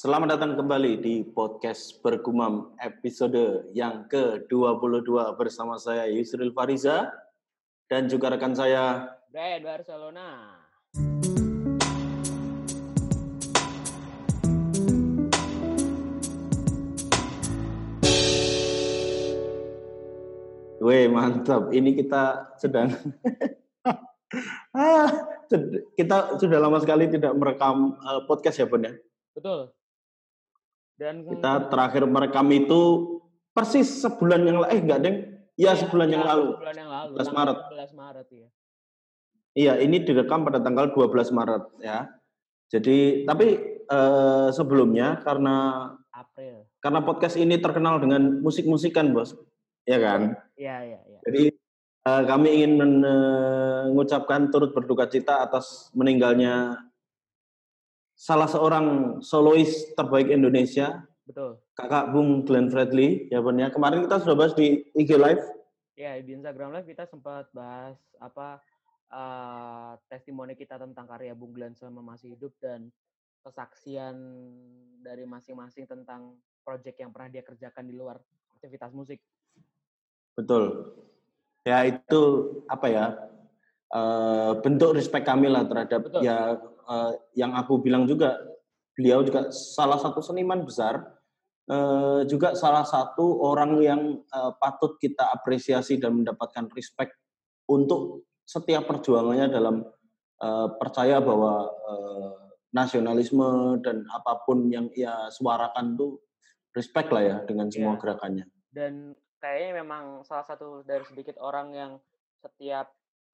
Selamat datang kembali di podcast Bergumam episode yang ke-22 bersama saya Yusril Fariza dan juga rekan saya Brian Barcelona. Weh mantap, ini kita sedang ah, kita sudah lama sekali tidak merekam uh, podcast ya Bon ya. Betul. Dan kita terakhir merekam itu persis sebulan yang lalu, eh enggak deng, ya, ya sebulan ya, yang lalu. Sebulan yang lalu. 12 Maret. 12 Maret ya. Iya, ini direkam pada tanggal 12 Maret ya. Jadi tapi uh, sebelumnya karena April. Karena podcast ini terkenal dengan musik-musikan, Bos ya kan? Iya, iya, iya. Jadi uh, kami ingin mengucapkan turut berduka cita atas meninggalnya salah seorang solois terbaik Indonesia. Betul. Kakak Bung Glenn Fredly, ya benar. Kemarin kita sudah bahas di IG Live. Ya, di Instagram Live kita sempat bahas apa uh, testimoni kita tentang karya Bung Glenn selama masih hidup dan kesaksian dari masing-masing tentang proyek yang pernah dia kerjakan di luar aktivitas musik. Betul. Ya itu apa ya uh, bentuk respect kami lah terhadap Betul. ya uh, yang aku bilang juga beliau juga salah satu seniman besar uh, juga salah satu orang yang uh, patut kita apresiasi dan mendapatkan respect untuk setiap perjuangannya dalam uh, percaya bahwa uh, nasionalisme dan apa pun yang ia suarakan tuh respect lah ya dengan semua ya. gerakannya. Dan kayaknya memang salah satu dari sedikit orang yang setiap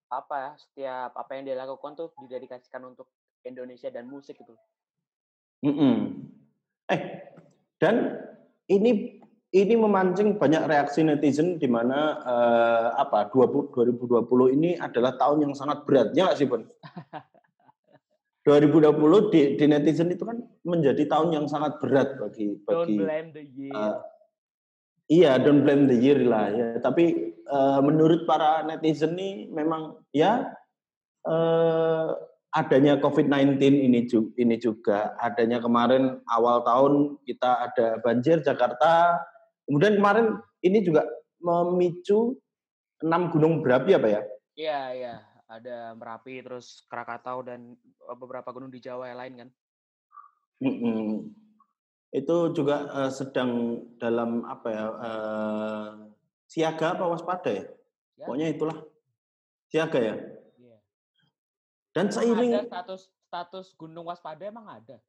apa ya setiap apa yang dia lakukan tuh didedikasikan untuk Indonesia dan musik itu. Mm -mm. Eh dan ini ini memancing banyak reaksi netizen di mana uh, apa 20, 2020 ini adalah tahun yang sangat berat ya nggak sih Bon? 2020 di, di netizen itu kan menjadi tahun yang sangat berat bagi bagi Don't blame the year. Uh, Iya, don't blame the year lah ya. Tapi uh, menurut para netizen nih memang ya uh, adanya COVID-19 ini juga, ini juga adanya kemarin awal tahun kita ada banjir Jakarta. Kemudian kemarin ini juga memicu enam gunung berapi apa ya? Iya, iya. Ada Merapi, terus Krakatau dan beberapa gunung di Jawa yang lain kan? Mm -mm itu juga uh, sedang dalam apa ya uh, siaga apa waspada ya? ya. Pokoknya itulah siaga ya. Dan seiring ada status status gunung waspada emang ada?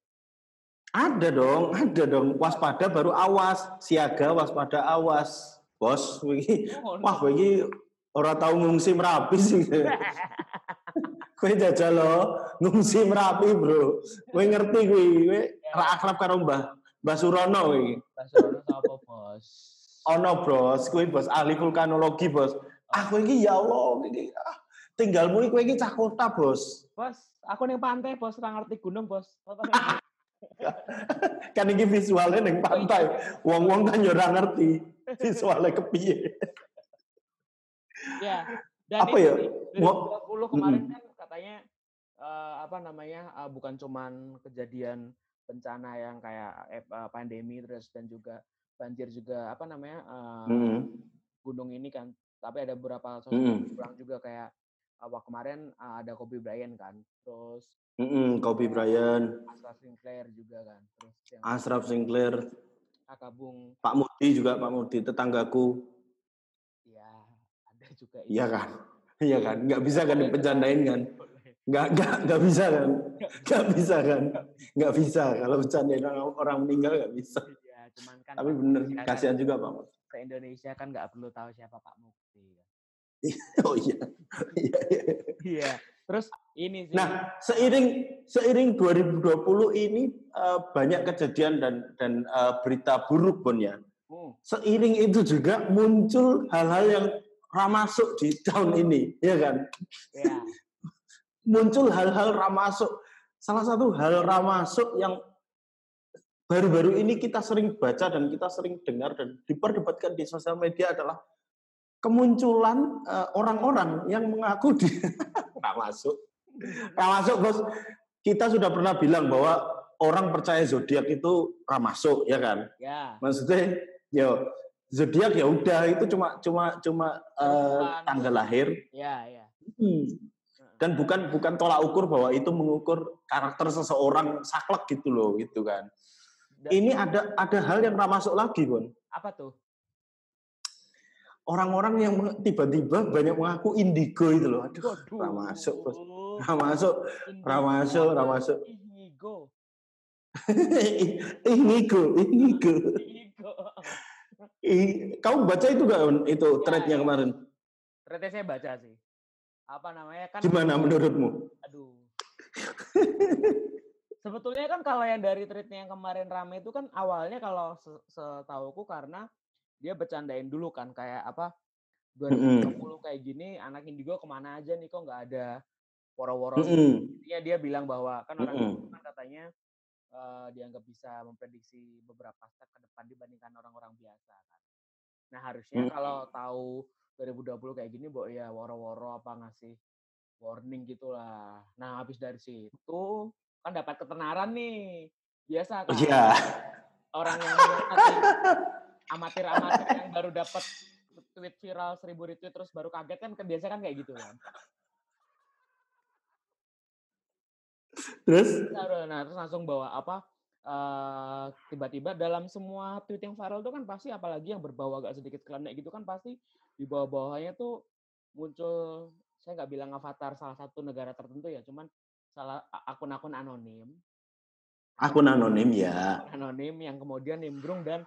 Ada dong, ada dong. Waspada baru awas, siaga waspada awas. Bos, wih, oh, wah wih, orang tahu ngungsi merapi sih. Kue jajal lo, ngungsi merapi bro. Kue ngerti kue, kue ya. akrab karo mbah Mbak Surono iki. Mbak Surono apa, Bos? Ono, Bos. Kuwi Bos ahli vulkanologi, Bos. Aku iki ya Allah, iki ah, tinggalmu iki kowe iki cah kota, Bos. Bos, aku ning pantai, Bos, ora ngerti gunung, Bos. kan iki visualnya ning pantai. Wong-wong kan ora ngerti visualnya kepiye. ya, dan apa ya? 2020 kemarin kan katanya uh, apa namanya? Uh, bukan cuman kejadian bencana yang kayak eh, pandemi terus dan juga banjir juga apa namanya uh, mm. gunung ini kan tapi ada beberapa sosok mm. kurang juga kayak uh, kemarin uh, ada Kobe Bryant kan terus mm -hmm, Kobe Bryant Ashraf Sinclair juga kan terus yang Ashraf Sinclair Akabung Pak Mudi juga Pak Mudi tetanggaku iya ada juga iya kan iya kan nggak bisa kan dipencandain kan Nggak, nggak, nggak bisa kan? Nggak bisa kan? Nggak bisa. Kalau bercandain orang, orang meninggal nggak bisa. Ya, cuman kan Tapi bener, kasihan kan, juga Pak Mus. Se Indonesia kan nggak perlu tahu siapa Pak Mukti. oh iya. iya. Iya. Iya. Terus ini sih. Nah, seiring seiring 2020 ini uh, banyak kejadian dan dan uh, berita buruk Bon ya. Hmm. Seiring itu juga muncul hal-hal yang ramasuk di tahun ini, ya kan? Ya muncul hal-hal ramasuk. Salah satu hal ramasuk yang baru-baru ini kita sering baca dan kita sering dengar dan diperdebatkan di sosial media adalah kemunculan eh, orang-orang uh, yang mengaku di ramasuk. Ramasuk bos, kita sudah pernah bilang bahwa orang percaya zodiak itu ramasuk ya kan? Ya. Maksudnya yo zodiak ya udah itu cuma cuma cuma uh, tanggal lahir. Ya, ya. Hmm. Dan bukan bukan tolak ukur bahwa itu mengukur karakter seseorang saklek gitu loh, gitu kan. Dan, Ini ada ada hal yang ramasuk lagi, Bon. Apa tuh? Orang-orang yang tiba-tiba banyak mengaku indigo itu loh. Aduh, Waduh. ramasuk, Bos. Ramasuk, ramasuk, ramasuk. Indigo. Indigo, indigo. Indigo. Kamu baca itu gak itu ya, threadnya ya. kemarin? Threadnya saya baca sih. Apa namanya kan? Gimana menurutmu? Aduh. Sebetulnya kan kalau yang dari threadnya yang kemarin rame itu kan awalnya kalau setahuku karena dia bercandain dulu kan kayak apa 2020 mm. kayak gini anak indigo ke mana aja nih kok nggak ada woro-woro. Mm. Intinya dia bilang bahwa kan orang mm itu kan katanya uh, dianggap bisa memprediksi beberapa step ke depan dibandingkan orang-orang biasa kan. Nah harusnya kalau tahu 2020 kayak gini, bu ya woro-woro apa ngasih warning gitulah. Nah habis dari situ kan dapat ketenaran nih, biasa kan. Iya. Yeah. Orang yang amatir-amatir yang baru dapat tweet viral seribu retweet terus baru kaget kan kebiasaan kan kayak gitu kan. Terus? Nah, terus langsung bawa apa? Uh, tiba-tiba dalam semua tweet yang viral itu kan pasti apalagi yang berbau agak sedikit klenik gitu kan pasti di bawah-bawahnya tuh muncul saya nggak bilang avatar salah satu negara tertentu ya cuman salah akun-akun anonim akun anonim ya anonim yang kemudian nimbrung dan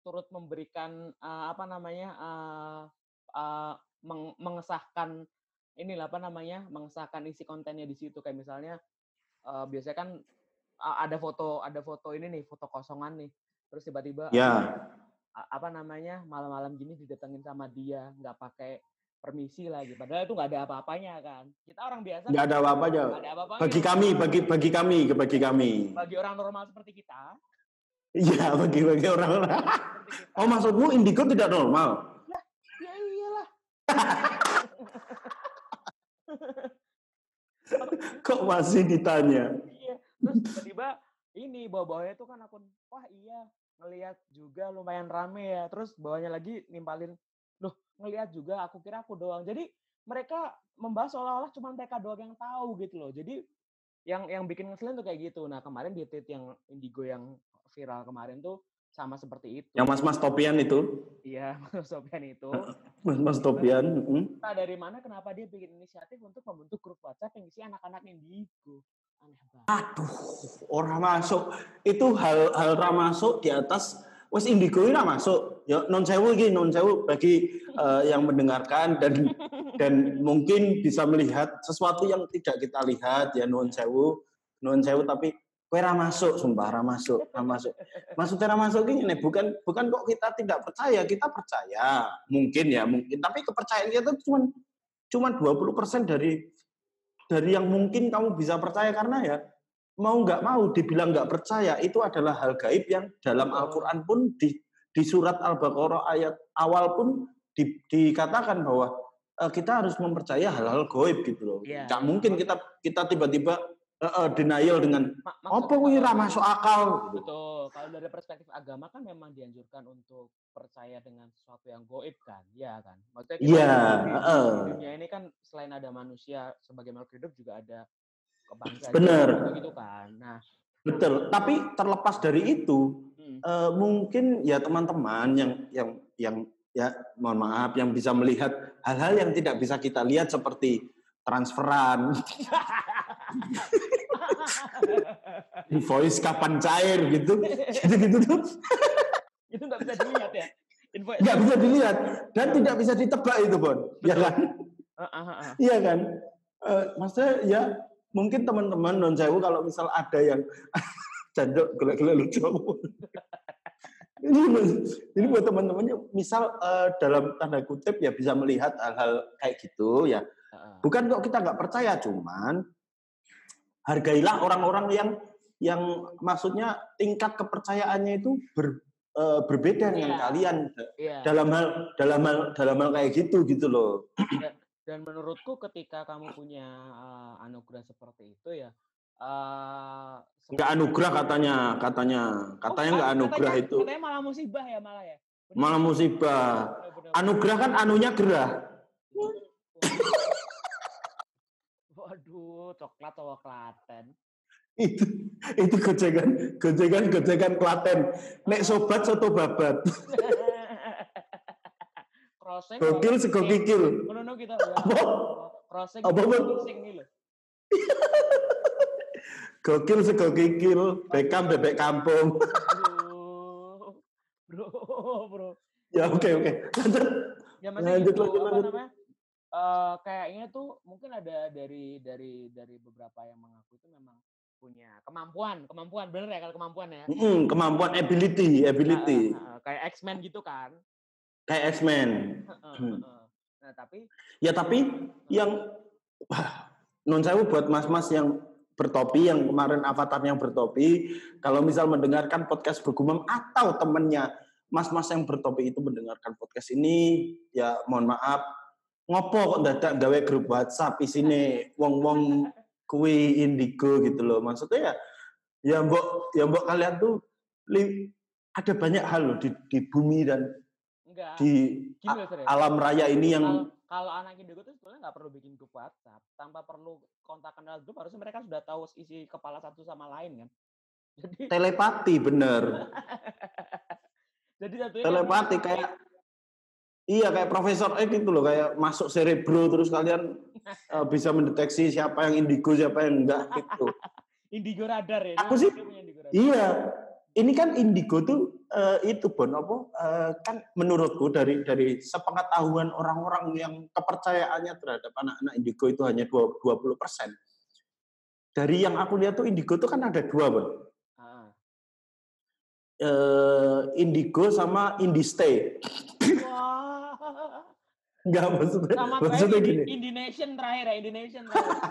turut memberikan uh, apa namanya uh, uh, meng mengesahkan inilah apa namanya mengesahkan isi kontennya di situ. Kayak misalnya uh, biasanya kan uh, ada foto ada foto ini nih foto kosongan nih. Terus tiba-tiba ya. uh, apa namanya malam-malam gini didatengin sama dia nggak pakai permisi lagi. Padahal itu nggak ada apa-apanya kan. Kita orang biasa nggak ada apa-apanya apa bagi kami bagi bagi kami bagi kami. Bagi orang normal seperti kita iya bagi bagi orang oh maksudmu indigo tidak normal ya, ya iyalah Kok masih ditanya? Iya. Terus tiba-tiba ini bawah-bawahnya tuh kan akun, wah iya ngelihat juga lumayan rame ya. Terus bawahnya lagi nimpalin, loh ngelihat juga aku kira aku doang. Jadi mereka membahas seolah-olah cuma mereka doang yang tahu gitu loh. Jadi yang yang bikin ngeselin tuh kayak gitu. Nah kemarin di tweet yang Indigo yang viral kemarin tuh sama seperti itu. Yang mas-mas topian itu? Iya, mas topian itu. Mas-mas topian. Nah, dari mana kenapa dia bikin inisiatif untuk membentuk grup WhatsApp yang isi anak-anak indigo? Aneh banget. Aduh, orang masuk. Itu hal hal masuk di atas wes indigo ini masuk. Ya non sewu ini non sewu bagi uh, yang mendengarkan dan dan mungkin bisa melihat sesuatu yang tidak kita lihat ya non sewu non sewu tapi Kue masuk, sumpah masuk, masuk. Maksudnya masuk ini bukan bukan kok kita tidak percaya, kita percaya. Mungkin ya, mungkin. Tapi kepercayaan kita cuma cuma 20% dari dari yang mungkin kamu bisa percaya karena ya mau nggak mau dibilang nggak percaya itu adalah hal gaib yang dalam Al-Quran pun di, di surat Al-Baqarah ayat awal pun di, dikatakan bahwa uh, kita harus mempercaya hal-hal gaib gitu loh. Ya. Gak mungkin kita kita tiba-tiba uh, denial dengan apa kuwi ra masuk akal. Betul. Kalau dari perspektif agama kan memang dianjurkan untuk percaya dengan sesuatu yang goib kan, ya kan. Maksudnya kita yeah, di, uh. dunia ini kan selain ada manusia sebagai makhluk hidup juga ada kebangsaan Bener. gitu kan. Nah, betul. Tapi terlepas dari itu, hmm. uh, mungkin ya teman-teman yang yang yang ya mohon maaf yang bisa melihat hal-hal yang tidak bisa kita lihat seperti transferan Invoice kapan cair gitu. Gitu-gitu tuh. itu nggak bisa dilihat ya. Invoice. Nggak bisa dilihat dan tidak bisa ditebak itu, Bon. Iya kan? Iya kan? Uh, maksudnya ya mungkin teman-teman non sewu kalau misal ada yang candok gelak-gelak lucu. ini, ini buat teman-temannya misal uh, dalam tanda kutip ya bisa melihat hal-hal kayak gitu ya. Bukan kok kita nggak percaya, cuman hargailah orang-orang yang yang maksudnya tingkat kepercayaannya itu ber, e, berbeda dengan yeah. kalian yeah. dalam hal dalam hal dalam hal kayak gitu gitu loh. Dan, dan menurutku ketika kamu punya uh, anugerah seperti itu ya uh, nggak anugerah katanya, katanya, katanya nggak oh, anugerah katanya, itu. Katanya malah musibah ya malah ya. Benar. Malah musibah. Anugerah kan anunya gerah. Waduh, coklat atau Klaten. itu itu gojegan gojegan gojegan Klaten. Nek sobat soto babat. Crossing. Gokil sego kikil. Ngono kita. Apa? Crossing. Apa? Gokil sego kikil, Beckham bebek kampung. Bro, bro. Ya oke okay, oke. Okay. Lanjut. Ya lanjut, itu, lanjut, lanjut. Namanya, uh, kayaknya tuh mungkin ada dari dari dari beberapa yang mengaku itu memang punya kemampuan, kemampuan bener ya kalau kemampuan ya. Mm, kemampuan ability, ability. Nah, uh, kayak X-Men gitu kan. Kayak X-Men. nah, tapi ya tapi yang non saya buat mas-mas yang bertopi yang kemarin avatarnya bertopi kalau misal mendengarkan podcast bergumam atau temennya mas-mas yang bertopi itu mendengarkan podcast ini ya mohon maaf ngopo kok dadak gawe grup WhatsApp isine wong-wong kui indigo gitu loh maksudnya ya ya mbok ya mbok kalian tuh li, ada banyak hal loh di, di bumi dan Enggak. di Gini, alam raya ini yang kalau anak indigo tuh sebenarnya nggak perlu bikin grup WhatsApp, tanpa perlu kontak kenal grup, harusnya mereka sudah tahu isi kepala satu sama lain kan. Jadi telepati bener. Jadi satunya telepati kan, kayak Iya kayak Profesor X gitu loh, kayak masuk cerebro terus kalian uh, bisa mendeteksi siapa yang indigo, siapa yang enggak gitu. indigo radar ya. Aku sih, iya. Ini kan indigo tuh uh, itu Bon apa uh, kan menurutku dari dari sepengetahuan orang-orang yang kepercayaannya terhadap anak-anak indigo itu hanya 20 persen. Dari yang aku lihat tuh indigo tuh kan ada dua Bon. Uh, indigo sama indistay. Wah. Enggak maksudnya. Sama maksudnya gini. Indonesian terakhir ya, Indonesian terakhir.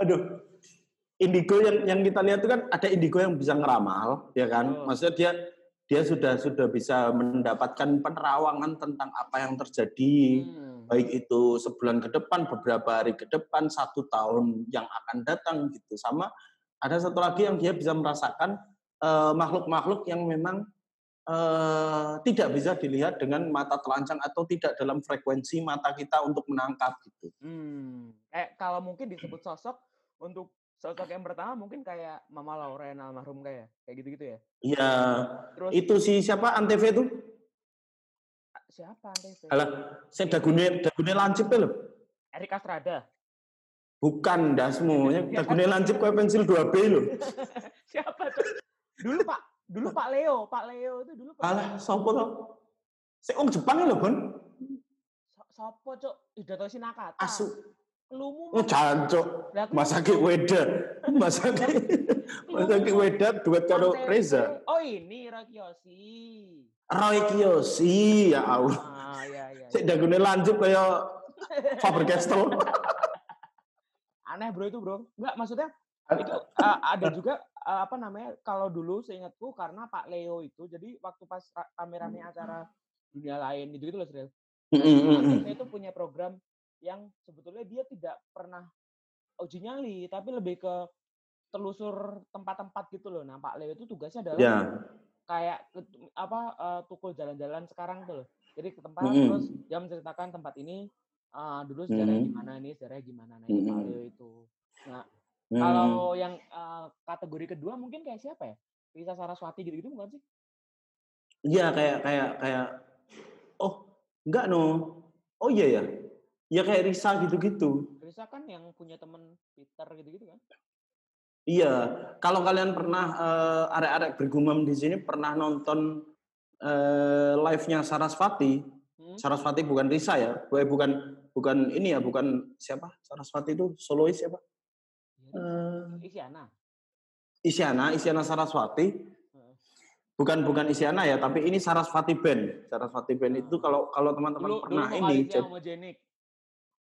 Aduh, indigo yang yang kita lihat itu kan ada indigo yang bisa ngeramal, ya kan? Oh. Maksudnya dia dia sudah sudah bisa mendapatkan penerawangan tentang apa yang terjadi, hmm. baik itu sebulan ke depan, beberapa hari ke depan, satu tahun yang akan datang gitu. Sama ada satu lagi yang dia bisa merasakan eh, makhluk-makhluk uh, yang memang uh, tidak bisa dilihat dengan mata telanjang atau tidak dalam frekuensi mata kita untuk menangkap gitu. Hmm. Eh kalau mungkin disebut sosok untuk sosok yang pertama mungkin kayak Mama Lauren almarhum kayak kayak gitu-gitu ya. Iya. Terus itu si siapa Antv itu? Siapa Antv? Alah, saya dagune dagune lancip ya, loh. Erik Astrada. Bukan dasmu, dagune lancip kayak pensil 2B loh. siapa tuh? Dulu Pak, dulu Pak Leo, Pak Leo itu dulu Pak. Alah, sopo to? Saya orang Jepang ya loh, Bon. Sopo, Cuk? Idato Sinakata. Asu. Lumu. Oh, jancuk. Masake Weda. Masake Masake Weda duet karo Reza. Oh, ini Roy Kiyoshi. Roy Kiyoshi, ya Allah. Ah, iya iya. Sik dagune lanjut kaya Faber Castell. Aneh bro itu bro. Enggak maksudnya itu uh, ada juga uh, apa namanya kalau dulu seingatku karena Pak Leo itu jadi waktu pas kameranya acara dunia lain itu gitu loh Sril. Nah, itu punya program yang sebetulnya dia tidak pernah uji nyali, tapi lebih ke telusur tempat-tempat gitu loh. Nah, Pak Leo itu tugasnya adalah yeah. kayak apa uh, tukul jalan-jalan sekarang tuh loh. Jadi ke tempat mm -hmm. terus dia menceritakan tempat ini uh, dulu sejarahnya mm -hmm. gimana ini, sejarahnya gimana. Nah, mm -hmm. Pak Leo itu. Nah, mm -hmm. kalau yang uh, kategori kedua mungkin kayak siapa ya? Risa Saraswati gitu-gitu bukan sih? Iya, kayak kayak kayak oh, enggak no. Oh iya ya Ya kayak Risa gitu-gitu. Risa kan yang punya temen Peter gitu-gitu kan? Iya, kalau kalian pernah uh, arek-arek bergumam di sini pernah nonton uh, live-nya Sarasvati. Hmm? Sarasvati bukan Risa ya, bukan bukan ini ya, bukan siapa? Sarasvati itu solois siapa? Uh, Isyana. Isyana, Isyana Saraswati. Bukan bukan Isyana ya, tapi ini Sarasvati Band. Sarasvati Band itu kalau kalau teman-teman pernah dulu ini. Jadi,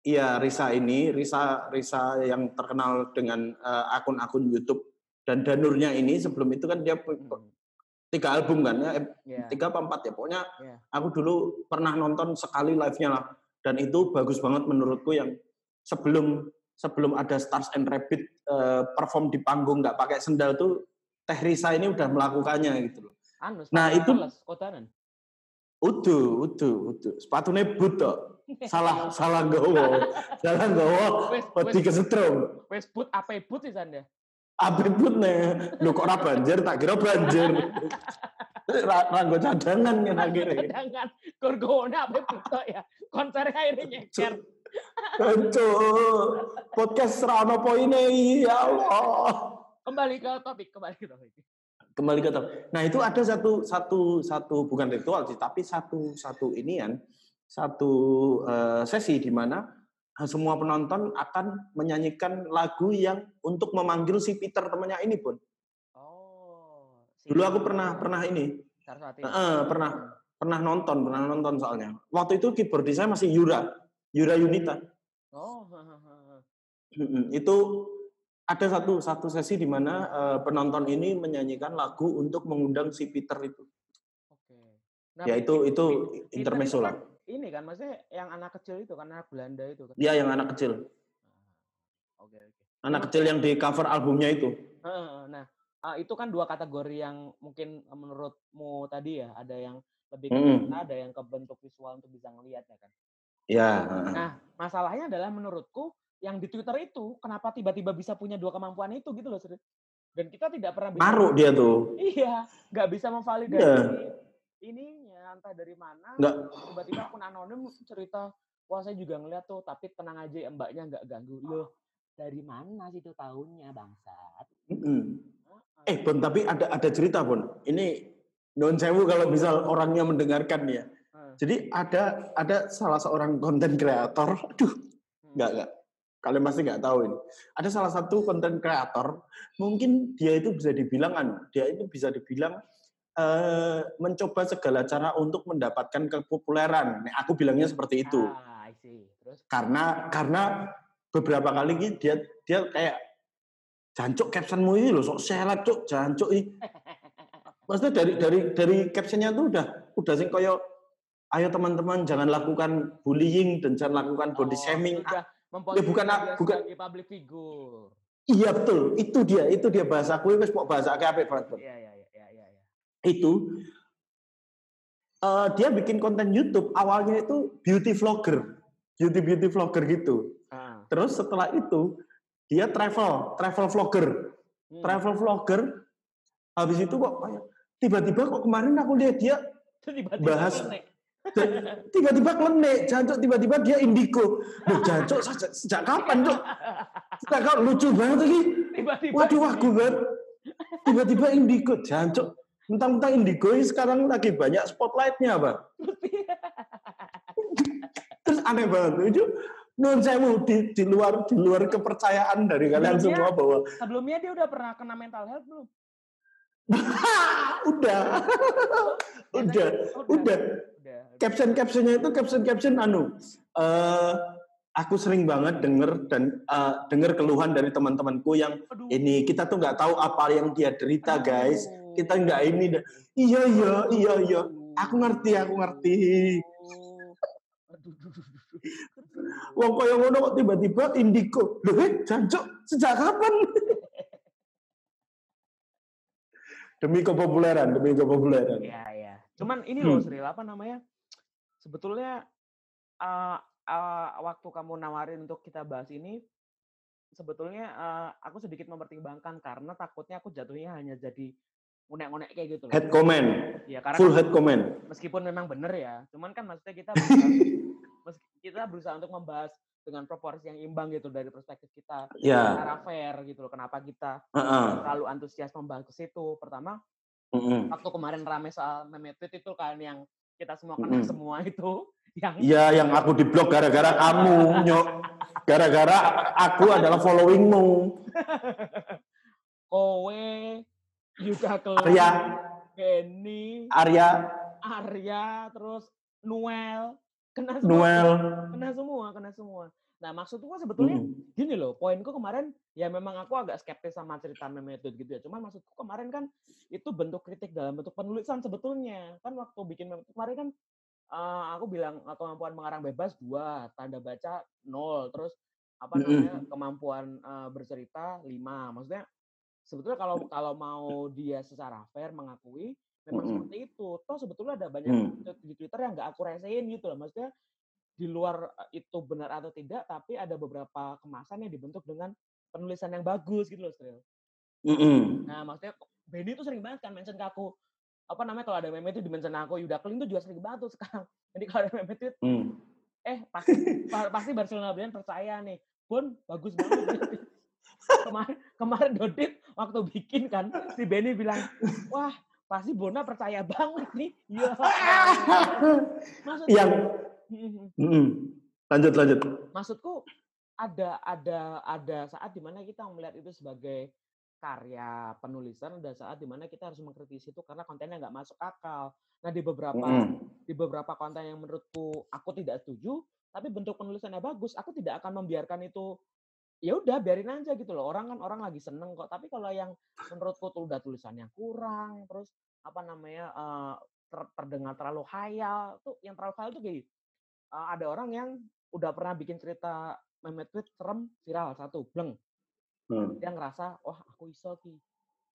Iya, Risa ini, Risa Risa yang terkenal dengan uh, akun-akun YouTube dan Danurnya ini sebelum itu kan dia hmm. tiga album kan ya, yeah. tiga apa empat ya, pokoknya yeah. aku dulu pernah nonton sekali live-nya lah dan itu bagus banget menurutku yang sebelum sebelum ada Stars and Rabbit uh, perform di panggung nggak pakai sendal tuh Teh Risa ini udah melakukannya gitu loh. Anu, nah itu kotanan. Udu, udu, udu. Sepatunya but Salah, salah gowo. salah gowo. Wedi kesetrum. Wes but apa but sih Sanda? Apa but nih? Lu kok ora banjir, tak kira banjir. Ranggo cadangan kan akhirnya. Cadangan. Kurgona apa but ya? Konser akhirnya nyeker. Cuk, podcast serano poinnya, ya Allah. Kembali ke topik, kembali ke topik. Kembali ke topik. Nah itu ada satu satu satu bukan ritual sih, tapi satu satu inian, satu uh, sesi di mana semua penonton akan menyanyikan lagu yang untuk memanggil si Peter temannya ini pun. Oh. Dulu aku pernah pernah ini. Uh, pernah pernah nonton, pernah nonton soalnya. Waktu itu keyboard saya masih Yura. Yura Yunita. Oh. itu ada satu satu sesi di mana uh, penonton ini menyanyikan lagu untuk mengundang si Peter itu. Oke. Nah, ya itu itu intermezzo lah. Kan ini kan maksudnya yang anak kecil itu kan anak Belanda itu kan. Iya, yang anak kecil. Ah, oke, oke. Anak kecil yang di cover albumnya itu. Nah, itu kan dua kategori yang mungkin menurutmu tadi ya, ada yang lebih ke mm. ada yang ke bentuk visual untuk bisa ngelihat ya kan. Ya. Nah, masalahnya adalah menurutku yang di Twitter itu kenapa tiba-tiba bisa punya dua kemampuan itu gitu loh, Sri. Dan kita tidak pernah bisa Maruk dia tuh. Iya, nggak bisa memvalidasi yeah. ininya entah dari mana. Nggak. Tiba-tiba akun anonim cerita, wah saya juga ngeliat tuh, tapi tenang aja mbaknya nggak ganggu. Loh, dari mana sih tahunnya bangsat? Mm -hmm. Eh, Bon, tapi ada ada cerita, Bon. Ini non sewu kalau misal orangnya mendengarkan ya. Jadi ada ada salah seorang konten kreator, aduh, nggak nggak, kalian pasti nggak tahu ini. Ada salah satu konten kreator, mungkin dia itu bisa dibilang anu, dia itu bisa dibilang uh, mencoba segala cara untuk mendapatkan kepopuleran. Nah, aku bilangnya seperti itu. Ah, Terus? Karena karena beberapa kali dia dia kayak jancuk captionmu ini loh sok selat cuk jancuk ini. Maksudnya dari dari dari captionnya tuh udah udah sing koyo ayo teman-teman jangan lakukan bullying dan jangan lakukan body oh, shaming. Ah, ya bukan bukan public figure. Iya betul, itu dia, itu dia bahasa aku wis mau bahasa kayak apa banget. Iya, iya iya iya iya. Itu uh, dia bikin konten YouTube awalnya itu beauty vlogger, beauty beauty vlogger gitu. Ah. Terus setelah itu dia travel, travel vlogger. Hmm. Travel vlogger habis itu kok tiba-tiba kok kemarin aku lihat dia bahas tiba-tiba klenek, jancok tiba-tiba dia indigo. Loh, jancok sejak, sejak kapan, Cok? Sejak kapan lucu banget lagi. Tiba-tiba Waduh, aku banget. Tiba-tiba indigo, jancok. Mentang-mentang indigo ini sekarang lagi banyak spotlightnya, Pak. Terus aneh banget. Itu non sewu di, di luar di luar kepercayaan dari kalian semua bahwa sebelumnya dia udah pernah kena mental health belum? udah. udah. Udah. Caption-captionnya itu caption-caption anu. Uh, aku sering banget denger dan uh, denger keluhan dari teman-temanku yang Aduh. ini kita tuh nggak tahu apa yang dia derita Aduh. guys kita nggak ini iya iya iya iya aku ngerti aku ngerti Wong koyo ngono kok tiba-tiba indigo. Loh, eh, jancuk, sejak kapan? demi kepopuleran, demi kepopuleran. Iya, iya. Cuman ini loh, hmm. Sri, apa namanya? Sebetulnya uh, uh, waktu kamu nawarin untuk kita bahas ini, sebetulnya uh, aku sedikit mempertimbangkan karena takutnya aku jatuhnya hanya jadi ngunek-ngunek kayak gitu loh. Head comment. Ya, karena Full kan, head comment. Meskipun memang benar ya, cuman kan maksudnya kita berusaha, kita berusaha untuk membahas dengan proporsi yang imbang gitu dari perspektif kita yeah. secara fair gitu loh. Kenapa kita uh -uh. terlalu antusias membahas ke situ? Pertama, -uh. waktu kemarin rame soal meme tweet itu kan yang kita semua kena uh -uh. semua itu yang Iya, yang aku diblok gara-gara kamu, nyok. Gara-gara aku adalah followingmu. Kowe juga ke Arya Kenny Arya Arya terus Noel kena semua Noel kena semua kena semua nah maksudku kan sebetulnya hmm. gini loh poinku kemarin ya memang aku agak skeptis sama cerita metode gitu ya cuman maksudku kemarin kan itu bentuk kritik dalam bentuk penulisan sebetulnya kan waktu bikin kemarin kan uh, aku bilang kemampuan mengarang bebas dua tanda baca nol terus apa namanya kemampuan uh, bercerita lima maksudnya sebetulnya kalau kalau mau dia secara fair mengakui memang mm -hmm. seperti itu toh sebetulnya ada banyak mm. di Twitter yang nggak aku resein gitu loh maksudnya di luar eh, itu benar atau tidak tapi ada beberapa kemasan yang dibentuk dengan penulisan yang bagus gitu loh Stril. Mm -hmm. Nah maksudnya Benny tuh sering banget kan mention ke aku apa namanya kalau ada meme itu di mention aku Yuda Kling tuh juga sering banget tuh sekarang. Jadi kalau ada meme itu mm. eh pasti pasti Barcelona Brian percaya nih pun bagus banget. kemarin kemarin Dodit waktu bikin kan si Benny bilang wah pasti Bona percaya banget nih. Iya. Maksudnya, yang mm, lanjut lanjut. Maksudku ada ada ada saat di mana kita melihat itu sebagai karya penulisan ada saat di mana kita harus mengkritisi itu karena kontennya nggak masuk akal. Nah di beberapa mm. di beberapa konten yang menurutku aku tidak setuju, tapi bentuk penulisannya bagus, aku tidak akan membiarkan itu ya udah biarin aja gitu loh. Orang kan orang lagi seneng kok. Tapi kalau yang menurutku tuh udah tulisannya kurang, terus apa namanya uh, ter terdengar terlalu hayal, tuh yang terlalu hayal tuh kayak uh, ada orang yang udah pernah bikin cerita meme tweet serem viral satu, bleng. Hmm. Dia ngerasa, wah aku iso ki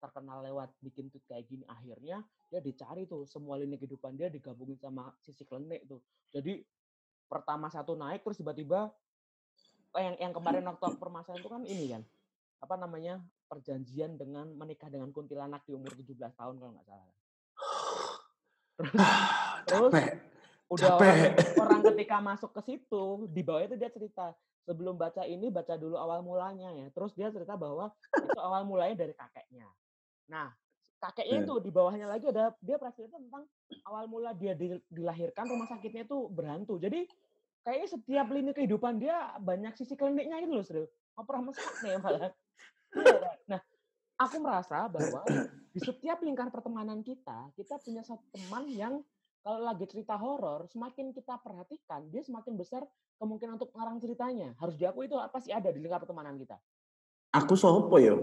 terkenal lewat bikin tweet kayak gini. Akhirnya dia dicari tuh semua lini kehidupan dia digabungin sama sisi klenik tuh. Jadi pertama satu naik terus tiba-tiba oh, yang yang kemarin waktu permasalahan itu kan ini kan apa namanya perjanjian dengan menikah dengan kuntilanak di umur 17 tahun kalau nggak salah. Terus, terus udah Orang, orang ketika masuk ke situ di bawah itu dia cerita sebelum baca ini baca dulu awal mulanya ya. Terus dia cerita bahwa itu awal mulanya dari kakeknya. Nah, kakeknya iya. itu di bawahnya lagi ada dia cerita tentang awal mula dia dilahirkan rumah sakitnya itu berhantu. Jadi kayaknya setiap lini kehidupan dia banyak sisi kliniknya itu loh, Sri. Nggak pernah mesra nih malah. Iya, nah, aku merasa bahwa di setiap lingkar pertemanan kita, kita punya satu teman yang kalau lagi cerita horor, semakin kita perhatikan, dia semakin besar kemungkinan untuk ngarang ceritanya. Harus diakui itu pasti ada di lingkar pertemanan kita. Aku sopo ya?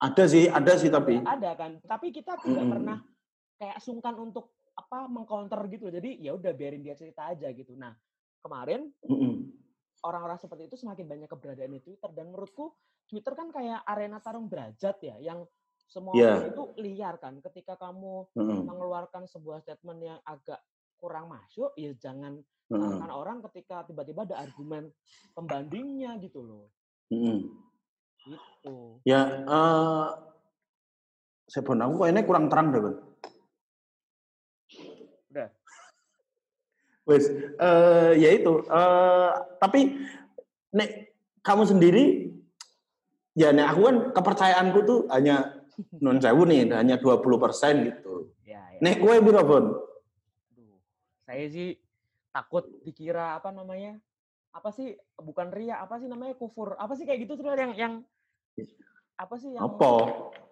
Ada sih, ada sih tapi. Ada kan, tapi kita tidak mm -hmm. pernah kayak sungkan untuk apa mengcounter gitu. Jadi ya udah biarin dia cerita aja gitu. Nah kemarin orang-orang mm -hmm. seperti itu semakin banyak keberadaan di Twitter dan menurutku Twitter kan kayak arena tarung derajat ya, yang semua yeah. orang itu liar kan. Ketika kamu mm-hmm. mengeluarkan sebuah statement yang agak kurang masuk, ya jangan mm-hmm. orang ketika tiba-tiba ada argumen pembandingnya gitu loh. Mm-hmm. Gitu. Ya, uh, saya aku kok ini kurang terang deh, Bang. Udah. Wes, uh, ya itu. Uh, tapi nek kamu sendiri ya nek aku kan kepercayaanku tuh hanya non sewu nih hanya 20 persen gitu. Ya, ya. Nek kue biro bon? Saya sih takut dikira apa namanya? Apa sih bukan ria, apa sih namanya kufur? Apa sih kayak gitu tuh yang yang apa sih yang apa?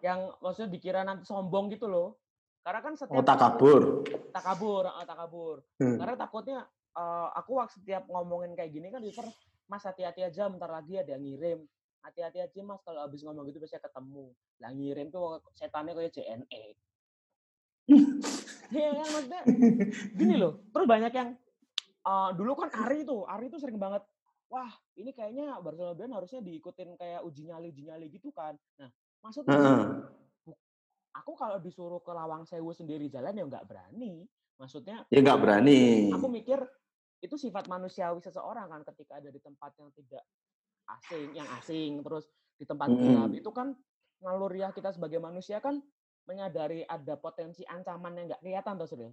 Yang maksudnya dikira nanti sombong gitu loh. Karena kan setiap oh, takabur. Takabur, oh, takabur. Hmm. Karena takutnya uh, aku waktu setiap ngomongin kayak gini kan Twitter Mas hati-hati aja bentar lagi ada yang ngirim hati-hati aja mas kalau habis ngomong gitu biasanya ketemu. Lah ngirim tuh setannya kayak JNE Iya kan maksudnya? Gini loh terus banyak yang uh, dulu kan Ari tuh Ari tuh sering banget wah ini kayaknya Barcelona Brand harusnya diikutin kayak uji nyali uji nyali gitu kan. Nah maksudnya uh. aku kalau disuruh ke Lawang Sewu sendiri jalan ya nggak berani. Maksudnya ya nggak berani. aku mikir itu sifat manusiawi seseorang kan ketika ada di tempat yang tidak asing, yang asing, terus di tempat gelap hmm. itu kan naluriah kita sebagai manusia kan menyadari ada potensi ancaman yang nggak kelihatan tuh Suril.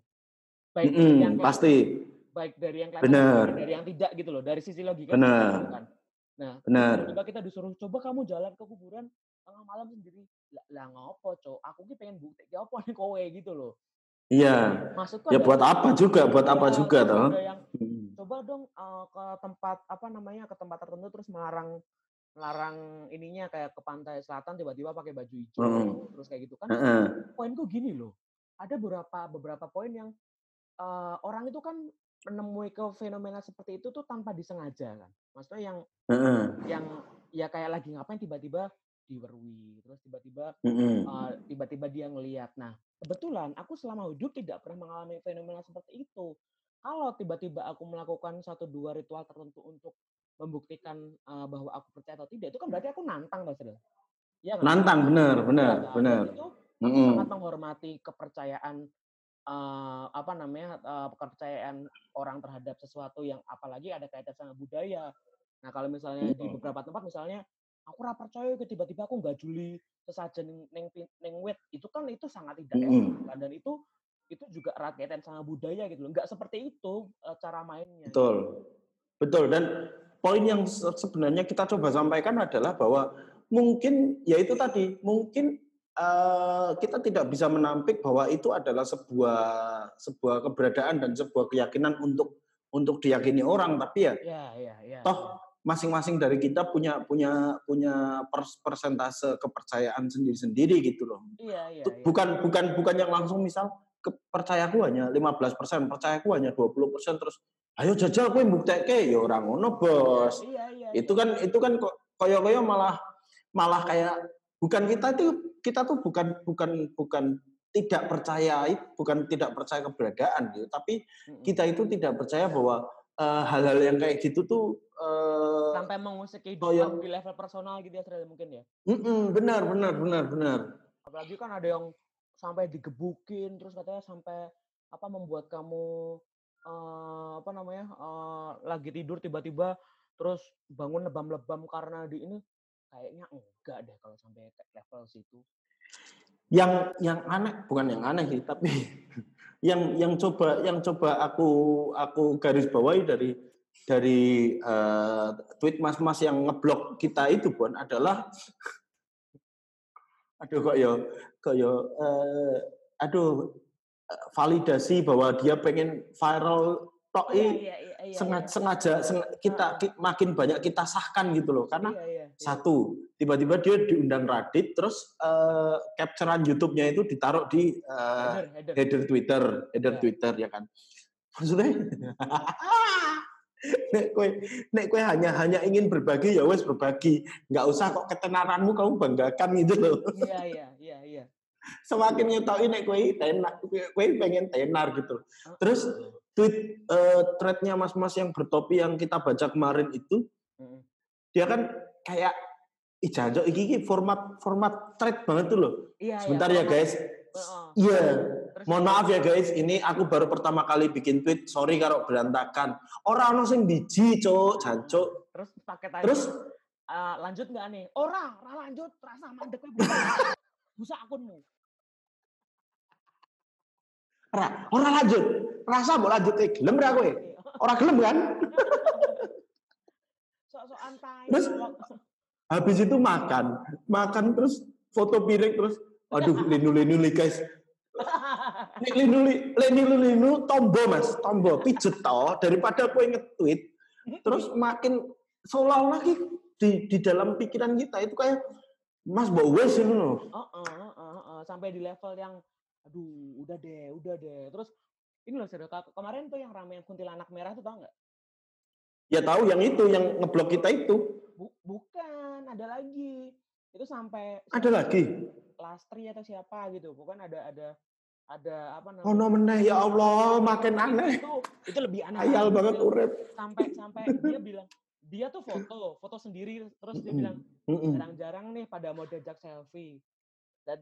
Baik mm yang pasti. Baik dari yang kelihatan dari yang tidak gitu loh, dari sisi logika. Benar. Gitu kan. Nah. Coba kita disuruh coba kamu jalan ke kuburan tengah malam sendiri. Lah, lah ngopo, Cok? Aku ki pengen bukti apa nih kowe gitu loh. Iya. Maksudku ya buat apa juga, buat apa iya, juga toh. Yang, hmm. Coba dong uh, ke tempat apa namanya ke tempat tertentu terus melarang melarang ininya kayak ke pantai selatan tiba-tiba pakai baju hijau hmm. terus kayak gitu kan. Hmm. Poinku gini loh. Ada beberapa beberapa poin yang uh, orang itu kan menemui ke fenomena seperti itu tuh tanpa disengaja kan. Maksudnya yang hmm. yang ya kayak lagi ngapain tiba-tiba diwerui terus tiba-tiba mm-hmm. uh, tiba-tiba dia ngelihat nah kebetulan aku selama hidup tidak pernah mengalami fenomena seperti itu. Kalau tiba-tiba aku melakukan satu dua ritual tertentu untuk membuktikan uh, bahwa aku percaya atau tidak itu kan berarti aku nantang mas ya kan? nantang benar benar ya, benar itu mm -hmm. sangat menghormati kepercayaan uh, apa namanya uh, kepercayaan orang terhadap sesuatu yang apalagi ada kaitan sama budaya. Nah kalau misalnya di beberapa tempat misalnya aku ora percaya tiba-tiba aku nggak juli sesajen neng neng wet itu kan itu sangat tidak mm -hmm. dan itu itu juga erat kaitan sama budaya gitu loh. Nggak seperti itu uh, cara mainnya. Betul. Betul dan poin yang sebenarnya kita coba sampaikan adalah bahwa mungkin ya itu tadi mungkin uh, kita tidak bisa menampik bahwa itu adalah sebuah sebuah keberadaan dan sebuah keyakinan untuk untuk diyakini orang tapi ya, ya, ya, ya toh masing-masing dari kita punya punya punya persentase kepercayaan sendiri-sendiri gitu loh. Iya, iya, iya. Bukan bukan bukan yang langsung misal kepercayaku hanya 15 persen, percayaku hanya 20 persen terus ayo jajal kowe mbuktekke ya orang ngono bos iya, iya, iya. itu kan itu kan kok koyo-koyo malah malah kayak bukan kita itu kita tuh bukan bukan bukan tidak percaya bukan tidak percaya keberadaan gitu tapi kita itu tidak percaya bahwa uh, hal-hal yang kayak gitu tuh uh, sampai mengusik kehidupan koyo, di level personal gitu ya mungkin ya? Mm -mm, benar benar benar benar. Apalagi kan ada yang sampai digebukin terus katanya sampai apa membuat kamu uh, apa namanya uh, lagi tidur tiba-tiba terus bangun lebam-lebam karena di ini kayaknya enggak deh kalau sampai level situ. Yang yang aneh bukan yang aneh sih tapi yang yang coba yang coba aku aku garis bawahi dari dari uh, tweet mas-mas yang ngeblok kita itu pun adalah aduh kok yo kok yo uh, aduh validasi bahwa dia pengen viral tok iya, iya, iya, iya, sengaja, iya. sengaja seng, kita makin banyak kita sahkan gitu loh karena iya, iya. Satu tiba-tiba dia diundang Radit terus uh, capturean YouTube-nya itu ditaruh di uh, header, header. header Twitter header yeah. Twitter ya kan? Maksudnya nek kue nek kue hanya hanya ingin berbagi ya wes berbagi. Nggak usah kok ketenaranmu kamu banggakan gitu loh. Iya iya iya iya. Semakin nyetoi nek kowe tenar kowe pengen tenar gitu. Terus tweet uh, threadnya mas-mas yang bertopi yang kita baca kemarin itu dia kan kayak ijajo iki, iki format format thread banget tuh loh. Iya, iya Sebentar iya, ya guys. Iya. Uh, Mohon maaf ya guys, ini aku baru pertama kali bikin tweet. Sorry kalau berantakan. Orang ono sing biji, cok, jancuk. Terus pakai tadi. Terus uh, lanjut nggak nih? Orang, lanjut, rasa mandek busa akunmu. Ra, orang lanjut. Rasa mau lanjut eh gelem ra kowe? Ora gelem kan? Sok-sokan Terus habis itu makan. Makan terus foto piring terus. Aduh linu-linu guys. linu linu linu tombo Mas, tombo pijet to daripada kowe nge-tweet terus makin seolah-olah di di dalam pikiran kita itu kayak Mas bawa wes ini loh. Sampai di level yang aduh udah deh udah deh. Terus ini loh kemarin tuh yang ramai yang kuntilanak merah tuh tau nggak ya tahu yang itu yang ngeblok kita itu. Bu, bukan ada lagi. Itu sampai ada lagi? Lastri atau siapa gitu. Bukan ada ada ada apa namanya? Oh no meneh ya Allah, makin aneh. Itu itu lebih aneh. Ayal banget urip. Sampai sampai dia bilang dia tuh foto, foto sendiri. Terus dia bilang jarang-jarang nih pada mau diajak selfie. Dan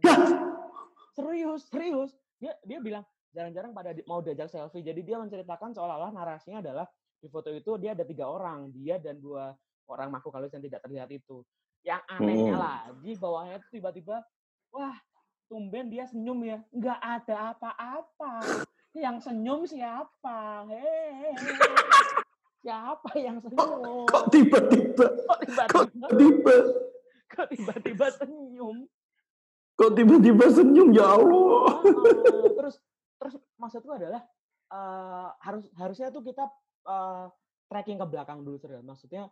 serius serius. Dia dia bilang jarang-jarang pada mau diajak selfie. Jadi dia menceritakan seolah-olah narasinya adalah di foto itu dia ada tiga orang dia dan dua orang makhluk halus yang tidak terlihat itu. Yang anehnya hmm. lagi bawahnya itu tiba-tiba wah tumben dia senyum ya nggak ada apa-apa. Yang senyum siapa? Hehehe. Siapa yang senyum? kok tiba-tiba kok tiba-tiba kok tiba-tiba? senyum? Kok tiba-tiba senyum? Ya Allah. Uh, terus terus maksudku adalah uh, harus harusnya tuh kita uh, tracking ke belakang dulu serius. Maksudnya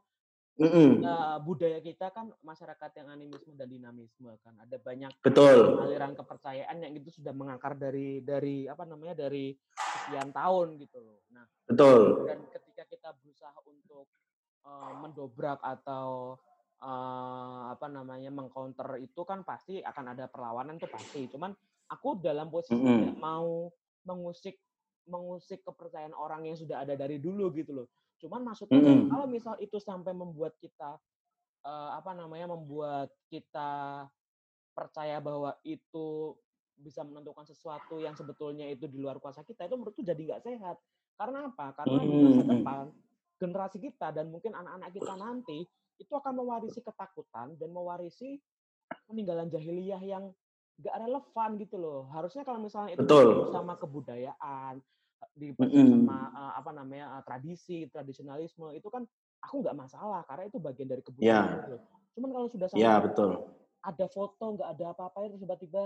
mm -hmm. uh, budaya kita kan masyarakat yang animisme dan dinamisme kan ada banyak betul aliran kepercayaan yang itu sudah mengakar dari dari apa namanya dari sekian tahun gitu loh. Nah betul dan ketika kita berusaha untuk uh, mendobrak atau uh, apa namanya mengcounter itu kan pasti akan ada perlawanan tuh pasti. Cuman aku dalam posisi mm -hmm. mau mengusik mengusik kepercayaan orang yang sudah ada dari dulu gitu loh. Cuman maksudnya Mm-mm. kalau misal itu sampai membuat kita eh, apa namanya membuat kita percaya bahwa itu bisa menentukan sesuatu yang sebetulnya itu di luar kuasa kita itu menurutku jadi nggak sehat. Karena apa? Karena di masa depan generasi kita dan mungkin anak-anak kita nanti itu akan mewarisi ketakutan dan mewarisi peninggalan jahiliyah yang nggak relevan gitu loh. Harusnya kalau misalnya itu Betul. sama kebudayaan, dibantu Mm-mm. sama eh, apa namanya eh, tradisi, tradisionalisme itu kan aku nggak masalah karena itu bagian dari kebudayaan. Ya. gitu. Cuman kalau sudah Ya, sampai betul. ada foto nggak ada apa-apa terus tiba-tiba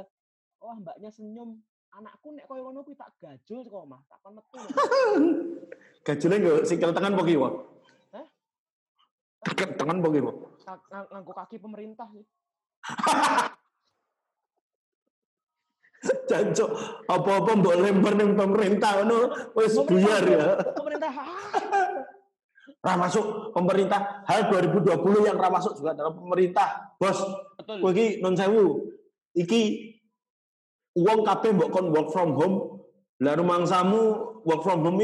wah mbaknya senyum anakku nek koyo ngono kuwi tak gajul kok mah tak kon metu lho. Gajulnya nggak sikil tangan poki wah. Hah? Sikil tangan poki wah. Ka- ngang- nganggo kaki pemerintah sih Jancuk, apa-apa mbok lempar ning pemerintah ngono wis buyar ya. pemerintah ah, Ra masuk pemerintah hal 2020 yang ra masuk juga dalam pemerintah. Bos, betul kowe iki non sewu. Iki uang kabeh mbok kon work from home. Lah rumangsamu work from home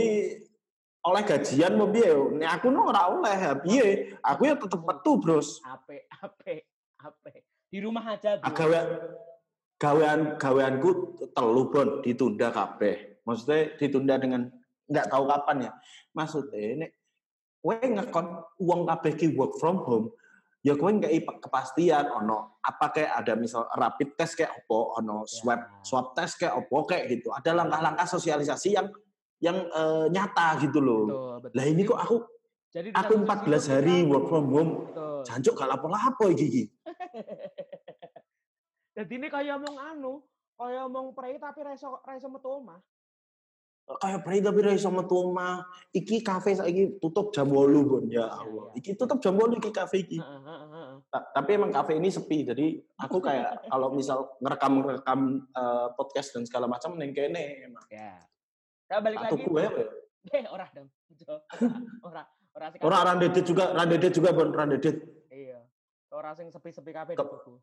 oleh gajian mau piye? Nek aku no ora oleh. ya Piye? Aku ya tetep metu, Bros. ape ape ape di rumah aja bro gawe gawean gaweanku telu bon ditunda kabeh. Maksudnya ditunda dengan nggak tahu kapan ya. Maksudnya nek kowe ngekon uang kabeh ki work from home, ya kowe nggak kepastian ono apa kayak ada misal rapid test kayak opo, ono swab Ya. swab test kayak opo kayak gitu. Ada langkah-langkah sosialisasi yang yang eh, nyata gitu loh. betul, betul. Lah ini kok aku jadi di aku satu sisi 14 tuh hari work from home. Jancuk gak lapo-lapo iki. Jadi ini kayak omong anu, kayak omong prei tapi reso reso metu omah. kayak pray tapi ra iso metu omah. Iki kafe saiki tutup jam 8, Bon. Ya Allah. iya. Iki tutup jam 8 iki kafe iki. Tapi emang kafe ini sepi. Jadi aku kayak kalau misal ngerekam-ngerekam eh, podcast dan segala macam ning kene emang. Ya. Nah, balik Atau lagi. gue Eh, ora dong. Ora, ora sing Ora kabeh. randedet juga, randedet juga Bon, randedet. Iya. Ora sing sepi-sepi Ke- di tuku.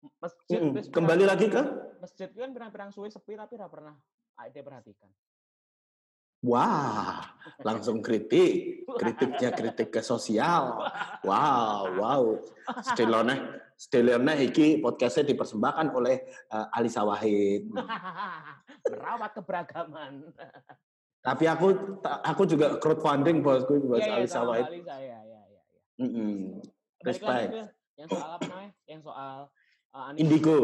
Masjid wis Kembali pirang- lagi ke masjid kan pirang-pirang suwe sepi tapi ora pernah ada perhatikan. Wah, langsung kritik. Kritiknya kritik ke sosial. Wow, wow. Stilone, stilone iki podcastnya dipersembahkan oleh eh, Alisa Wahid. Merawat keberagaman. Tapi aku aku juga crowdfunding bosku buat Iya, iya, Alisa Wahid. Alisa, iya, iya, iya. Mm-mm. Balik lagi Respect. yang soal apa namanya? Yang soal uh, anime. Indigo.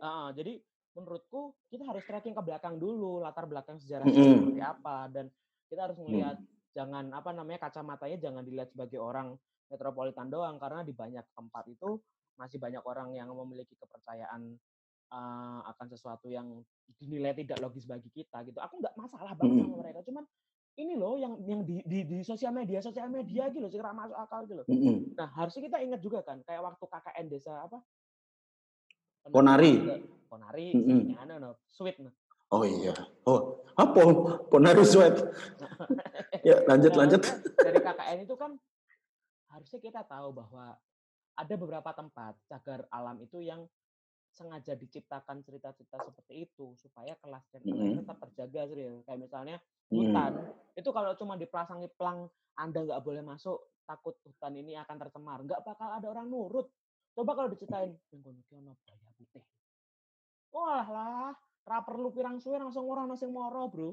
Ah, jadi menurutku kita harus tracking ke belakang dulu latar belakang sejarah Mm-mm. seperti apa dan kita harus melihat jangan apa namanya kacamatanya jangan dilihat sebagai orang metropolitan doang karena di banyak tempat itu masih banyak orang yang memiliki kepercayaan uh, akan sesuatu yang dinilai tidak logis bagi kita gitu. Aku nggak masalah banget Mm-mm. sama mereka, cuman ini loh yang yang di, di, di sosial media sosial media gitu loh, sih masuk akal gitu loh. Nah, harusnya kita ingat juga kan, kayak waktu KKN desa apa? Ponari. Ponari, Mm-mm. yang anu no, sweet no. Oh iya. Oh, apa? Ponari sweat. Ya, lanjut Nah, lanjut. Dari KKN itu kan harusnya kita tahu bahwa ada beberapa tempat cagar alam itu yang sengaja diciptakan cerita-cerita seperti itu supaya kelas dan kelas Mm-mm. tetap terjaga serius. Kayak misalnya Mm. hutan itu kalau cuma dipasangi pelang Anda nggak boleh masuk takut hutan ini akan tercemar nggak bakal ada orang nurut coba kalau diceritain. Yang kono ki ono buaya putih. Wah lah ra perlu pirang suwe langsung orang nasi moro bro.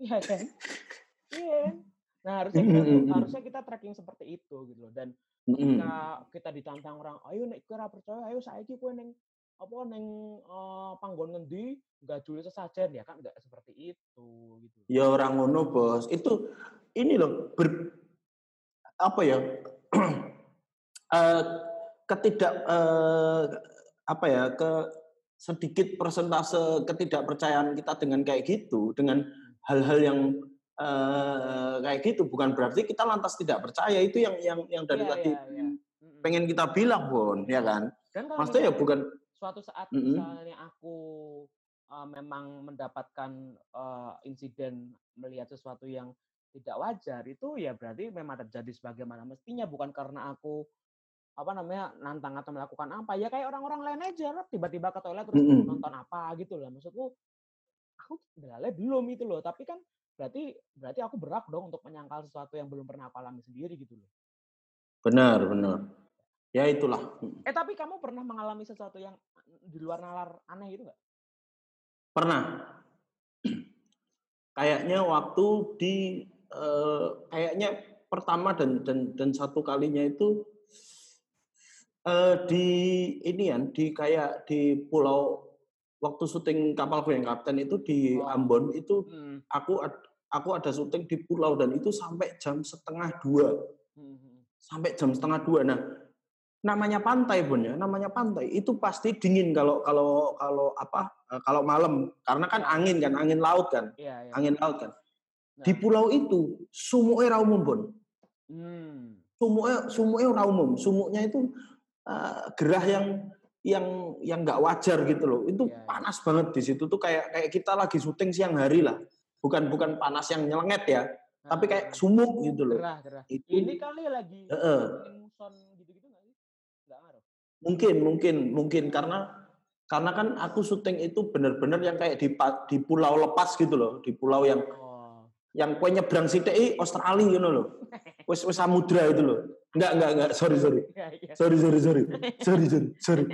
Iya kan? Iya kan? nah harusnya kita harusnya kita tracking seperti itu gitu loh. Dan ketika kita ditantang orang ayo nek ora percaya ayo saiki kowe ning apa ning eh, panggon ngendi? Enggak juli sesajen. Ya kan enggak seperti itu gitu Ya orang ngono, Bos. Itu ini loh ber, apa ya? eh, ketidak eh, apa ya ke sedikit persentase ketidakpercayaan kita dengan kayak gitu dengan hal-hal yang eh, kayak gitu bukan berarti kita lantas tidak percaya itu yang yang yang dari Iya, tadi iya, iya. Mm-mm. pengen kita bilang Bon ya kan dan kalau maksudnya ya bukan suatu saat Mm-mm. misalnya aku uh, memang mendapatkan uh, insiden melihat sesuatu yang tidak wajar itu ya berarti memang terjadi sebagaimana mestinya bukan karena aku apa namanya nantang atau melakukan apa ya kayak orang-orang lain aja lah tiba-tiba ke toilet terus Mm-mm. nonton apa gitu lah maksudku aku belalai belum itu loh tapi kan berarti berarti aku berhak dong untuk menyangkal sesuatu yang belum pernah aku alami sendiri gitu loh. Benar, benar. Ya itulah. Eh tapi kamu pernah mengalami sesuatu yang di luar nalar aneh gitu nggak? Pernah. Kayaknya waktu di eh, kayaknya pertama dan dan dan satu kalinya itu eh, di ini ya di kayak di pulau waktu syuting kapal yang kapten itu di oh. Ambon itu hmm. aku aku ada syuting di pulau dan itu sampai jam setengah dua hmm. sampai jam setengah dua nah namanya pantai bun ya namanya pantai itu pasti dingin kalau kalau kalau apa eh, kalau malam karena kan angin kan angin laut kan ya, ya. angin laut kan nah. di pulau itu sumuknya umum bun hmm. sumuknya sumuknya umum sumuknya itu uh, gerah yang yang yang nggak wajar gitu loh itu ya, ya. panas banget di situ tuh kayak kayak kita lagi syuting siang hari lah bukan bukan panas yang nyelenget ya nah, tapi kayak sumuk gitu loh gerah, gerah. Itu, ini kali lagi uh -uh. Mungkin, mungkin, mungkin karena karena kan aku syuting itu benar-benar yang kayak di di pulau lepas gitu loh, di pulau yang oh. yang kue nyebrang sidik Australia gitu loh. Wes samudra itu loh. Enggak, enggak, enggak. Sorry, sorry. Iya, iya. Sorry, sorry, sorry. Sorry, sorry, sorry.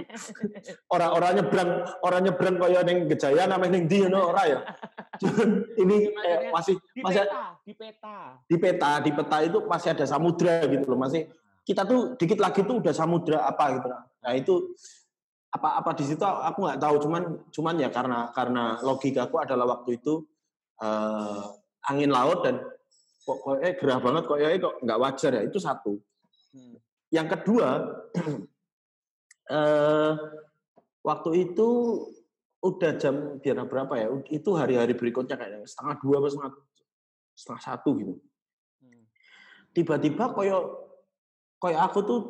Orang-orang nyebrang, orang nyebrang kaya ning Gejaya namanya ning di no, ora ya. ini kayak masih di masih peta, di peta. Di peta, di peta itu masih ada samudra gitu loh, masih kita tuh dikit lagi tuh udah samudra apa gitu. Nah itu apa apa di situ aku nggak tahu cuman cuman ya karena karena logikaku adalah waktu itu uh, angin laut dan kok kok eh gerah banget kok ya kok nggak wajar ya itu satu. Yang kedua uh, waktu itu udah jam biar berapa ya itu hari-hari berikutnya kayaknya setengah dua setengah setengah satu gitu hmm. tiba-tiba koyo kayak aku tuh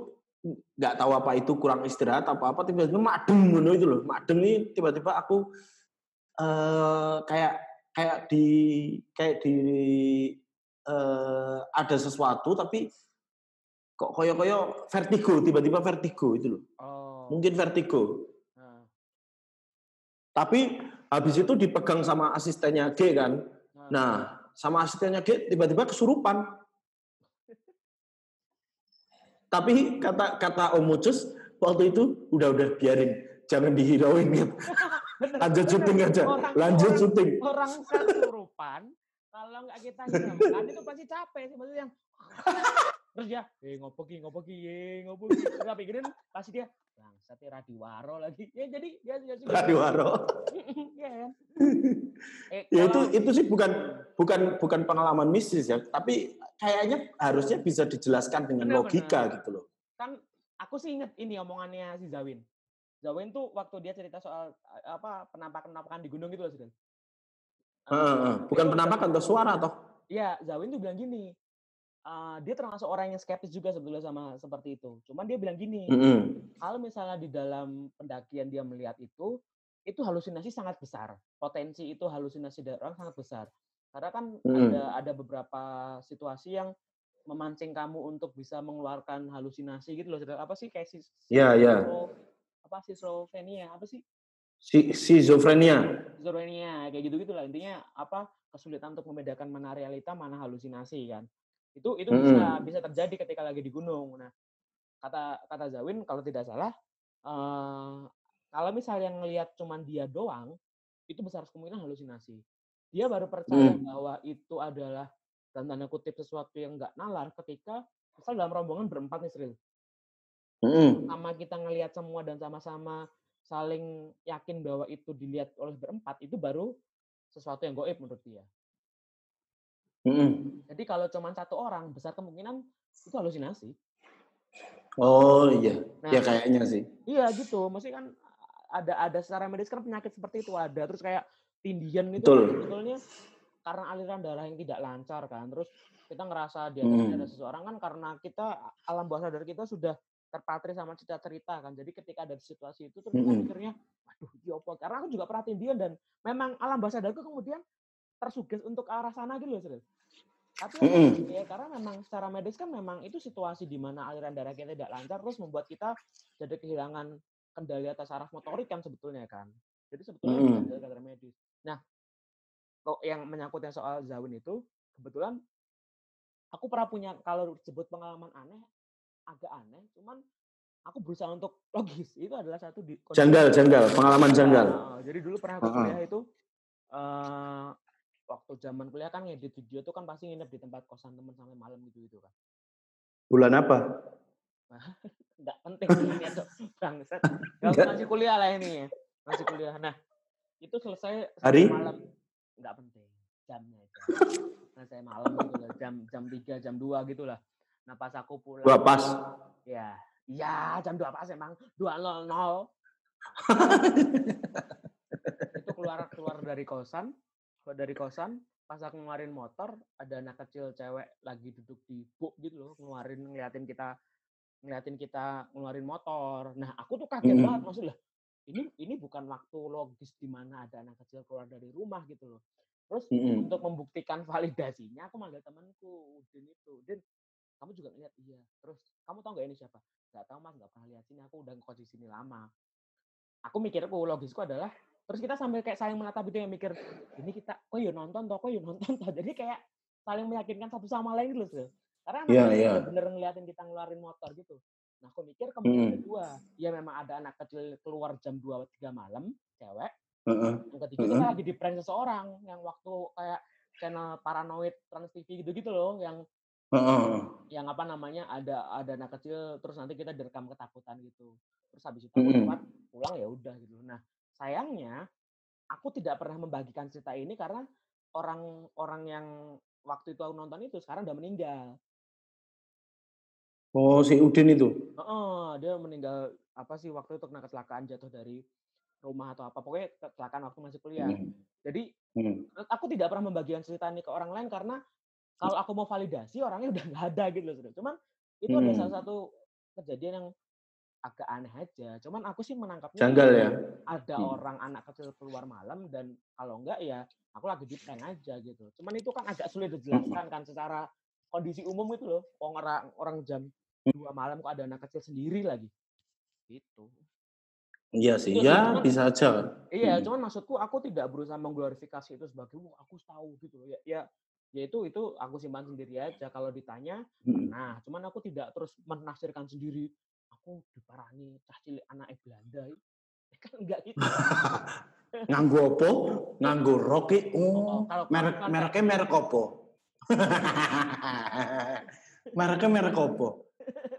nggak tahu apa itu kurang istirahat apa apa tiba-tiba madem ngono itu loh madem ini tiba-tiba aku uh, kayak kayak di kayak di uh, ada sesuatu tapi kok koyo-koyo vertigo tiba-tiba vertigo itu loh oh. mungkin vertigo nah. tapi habis itu dipegang sama asistennya G kan nah, nah sama asistennya G tiba-tiba kesurupan tapi kata kata Om Mucus waktu itu udah udah biarin, jangan dihirauin gitu. Lanjut syuting aja, orang, lanjut orang, syuting. Orang kesurupan, kalau nggak kita hiraukan itu pasti capek sih maksudnya yang terus ya, eh ngopo ki ngopo ki, eh ngopo ki. Pikirin pasti dia bangsat ya Radiwaro lagi. Ya jadi dia dia juga. Radiwaro. Iya kan. Eh, ya itu itu sih bukan bukan bukan pengalaman mistis ya, tapi kayaknya harusnya bisa dijelaskan dengan benar, logika benar. gitu loh. Kan aku sih inget ini omongannya si Zawin. Zawin tuh waktu dia cerita soal apa penampakan-penampakan di gunung gitu loh, Sudan. Uh, bukan penampakan atau suara toh? Iya, Zawin tuh bilang gini. Uh, dia termasuk orang yang skeptis juga sebetulnya sama seperti itu. Cuman dia bilang gini, mm -hmm. kalau misalnya di dalam pendakian dia melihat itu, itu halusinasi sangat besar. Potensi itu halusinasi dari orang sangat besar. Karena kan hmm. ada ada beberapa situasi yang memancing kamu untuk bisa mengeluarkan halusinasi gitu loh. Apa sih kayak si, yeah, yeah. apa schizophrenia apa sih? Si schizophrenia. Schizophrenia kayak gitu-gitu lah. Intinya apa? kesulitan untuk membedakan mana realita, mana halusinasi kan. Itu itu hmm. bisa bisa terjadi ketika lagi di gunung. Nah, kata kata Zawin kalau tidak salah uh, kalau misalnya ngelihat cuman dia doang, itu besar kemungkinan halusinasi dia baru percaya hmm. bahwa itu adalah dan tanda kutip sesuatu yang nggak nalar ketika misal dalam rombongan berempat nih Sril. Hmm. Sama kita ngelihat semua dan sama-sama saling yakin bahwa itu dilihat oleh berempat itu baru sesuatu yang goib menurut dia. Hmm. Jadi kalau cuma satu orang besar kemungkinan itu halusinasi. Oh iya, nah, ya kayaknya sih. Iya gitu, maksudnya kan ada ada secara medis kan penyakit seperti itu ada terus kayak tindian itu Betul. Kan sebetulnya karena aliran darah yang tidak lancar kan. Terus kita ngerasa dia hmm. ada seseorang kan karena kita alam bawah sadar kita sudah terpatri sama cerita-cerita kan. Jadi ketika ada situasi itu terus kita hmm. mikirnya, waduh, apa? Karena aku juga pernah tindian dan memang alam bawah sadarku kemudian tersuges untuk arah sana gitu loh, serius. Tapi mm ya karena memang secara medis kan memang itu situasi di mana aliran darah kita tidak lancar terus membuat kita jadi kehilangan kendali atas saraf motorik kan sebetulnya kan. Jadi sebetulnya mm. ada medis. Nah, kok yang menyangkut yang soal Zawin itu kebetulan aku pernah punya kalau disebut pengalaman aneh agak aneh, cuman aku berusaha untuk logis. Itu adalah satu di janggal, janggal, pengalaman janggal. Uh, jadi dulu pernah aku kuliah itu uh, waktu zaman kuliah kan ngedit video tuh kan pasti nginep di tempat kosan teman sampai malam gitu gitu kan. Bulan apa? Enggak penting ini ya, Bangsat. masih kuliah lah ini ya. Masih kuliah. Nah, itu selesai hari malam. Enggak penting. Jamnya itu. Selesai malam gitu lah. Jam jam 3, jam 2 gitu lah. Nah, pas aku pulang. Dua pas. Ya. Ya, jam 2 pas emang. 2.00. itu keluar keluar dari kosan, dari kosan, pas aku ngeluarin motor, ada anak kecil cewek lagi duduk di buk gitu loh, ngeluarin ngeliatin kita ngeliatin kita ngeluarin motor. Nah, aku tuh kaget mm -hmm. banget maksudnya. Ini ini bukan waktu logis di mana ada anak kecil keluar dari rumah gitu loh. Terus mm -hmm. untuk membuktikan validasinya, aku manggil temanku, Udin itu. Udin, kamu juga ngeliat iya. Terus kamu tahu nggak ini siapa? Gak tahu mas, nggak pernah lihat sini. Aku udah di sini lama. Aku mikirku logisku adalah terus kita sambil kayak saling menatap itu yang mikir ini kita kok yuk nonton toh kok yuk nonton toh jadi kayak saling meyakinkan satu sama lain gitu loh karena yeah, yeah. bener ngeliatin kita ngeluarin motor gitu. Nah, aku mikir kemungkinan hmm. kedua, ya memang ada anak kecil keluar jam 2 3 malam, cewek. Uh -uh. Yang ketiga uh -uh. kita lagi di prank seseorang yang waktu kayak channel paranoid Trans TV gitu-gitu loh, yang uh -uh. yang apa namanya ada ada anak kecil terus nanti kita direkam ketakutan gitu. Terus habis itu aku cepat pulang ya udah gitu. Nah, sayangnya aku tidak pernah membagikan cerita ini karena orang-orang yang waktu itu aku nonton itu sekarang udah meninggal. Oh, si Udin itu? Oh, dia meninggal apa sih waktu itu kena kecelakaan jatuh dari rumah atau apa. Pokoknya kecelakaan waktu masih kuliah. Hmm. Jadi hmm. aku tidak pernah membagikan cerita ini ke orang lain karena kalau aku mau validasi orangnya udah nggak ada gitu loh. Cuman itu hmm. ada salah satu kejadian yang agak aneh aja. Cuman aku sih menangkapnya janggal ya. Ada hmm. orang anak kecil keluar malam dan kalau enggak ya aku lagi di prank aja gitu. Cuman itu kan agak sulit dijelaskan hmm. kan secara kondisi umum itu loh. Orang orang jam dua malam kok ada anak kecil sendiri lagi gitu Iya sih, itu ya cuman, bisa aja. Iya, hmm. cuman maksudku aku tidak berusaha mengglorifikasi itu sebagai Wah, aku tahu gitu Ya, ya, ya itu itu aku simpan sendiri aja. Kalau ditanya, hmm. nah, cuman aku tidak terus menafsirkan sendiri. Aku diparani cah cilik anak Belanda. Kan enggak gitu. Nganggo opo? Nganggo roki. Oh, oh merek mereknya merek opo? mereknya merek opo?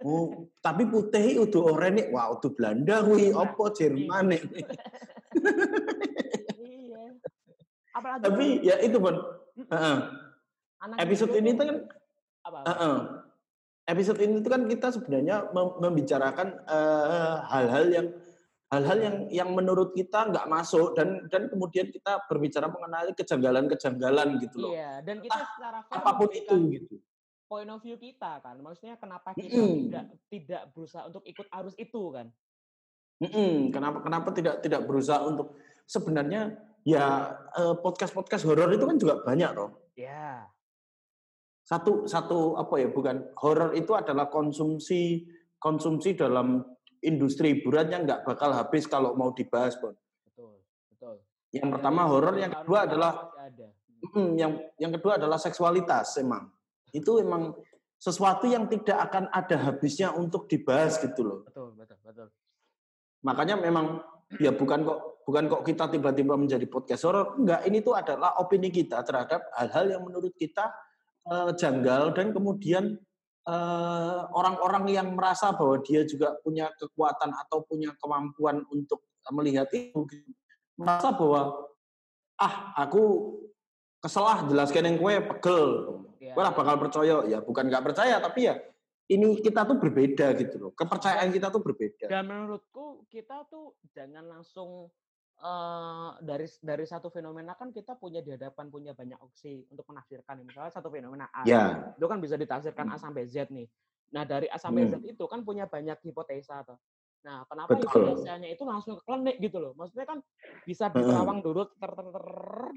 Oh, tapi putih itu oranye. Wah, itu Belanda kuwi apa Jerman nih. iya. Apalagi tapi ya itu pun. Uh, episode ini tuh kan apa, apa? Episode ini tuh kan kita sebenarnya membicarakan hal-hal uh, yang hal-hal yang yang menurut kita nggak masuk dan dan kemudian kita berbicara mengenai kejanggalan-kejanggalan gitu loh. Iya, dan kita secara apa pun itu gitu point of view kita kan. Maksudnya kenapa kita mm tidak tidak berusaha untuk ikut arus itu kan? Mm -hmm. Kenapa kenapa tidak tidak berusaha untuk sebenarnya ya eh, podcast podcast horor itu kan juga banyak loh. Ya. Yeah. Satu satu apa ya bukan horor itu adalah konsumsi konsumsi dalam industri hiburan yang nggak bakal habis kalau mau dibahas, Bon. Betul, betul. Yang pertama horor, yang kedua adalah ada. Yang yang kedua adalah seksualitas emang itu emang sesuatu yang tidak akan ada habisnya untuk dibahas gitu loh. Betul, betul, betul. Makanya memang ya bukan kok bukan kok kita tiba-tiba menjadi podcast horor, enggak, ini tuh adalah opini kita terhadap hal-hal yang menurut kita uh, janggal dan kemudian uh, orang-orang yang merasa bahwa dia juga punya kekuatan atau punya kemampuan untuk melihat itu merasa bahwa ah aku keselah jelaskan yang kue pegel Ya. Bakal percaya ya bukan nggak percaya tapi ya ini kita tuh berbeda gitu loh. Kepercayaan kita tuh berbeda. Dan menurutku kita tuh jangan langsung uh, dari dari satu fenomena kan kita punya di hadapan punya banyak opsi untuk menafsirkan. Misalnya satu fenomena A, ya. itu kan bisa ditafsirkan A hmm. sampai Z nih. Nah dari A sampai hmm. Z itu kan punya banyak hipotesa tuh. Nah, kenapa hipotesanya itu langsung ke klinik gitu loh? Maksudnya kan bisa diterawang dulu, ter, ter, ter,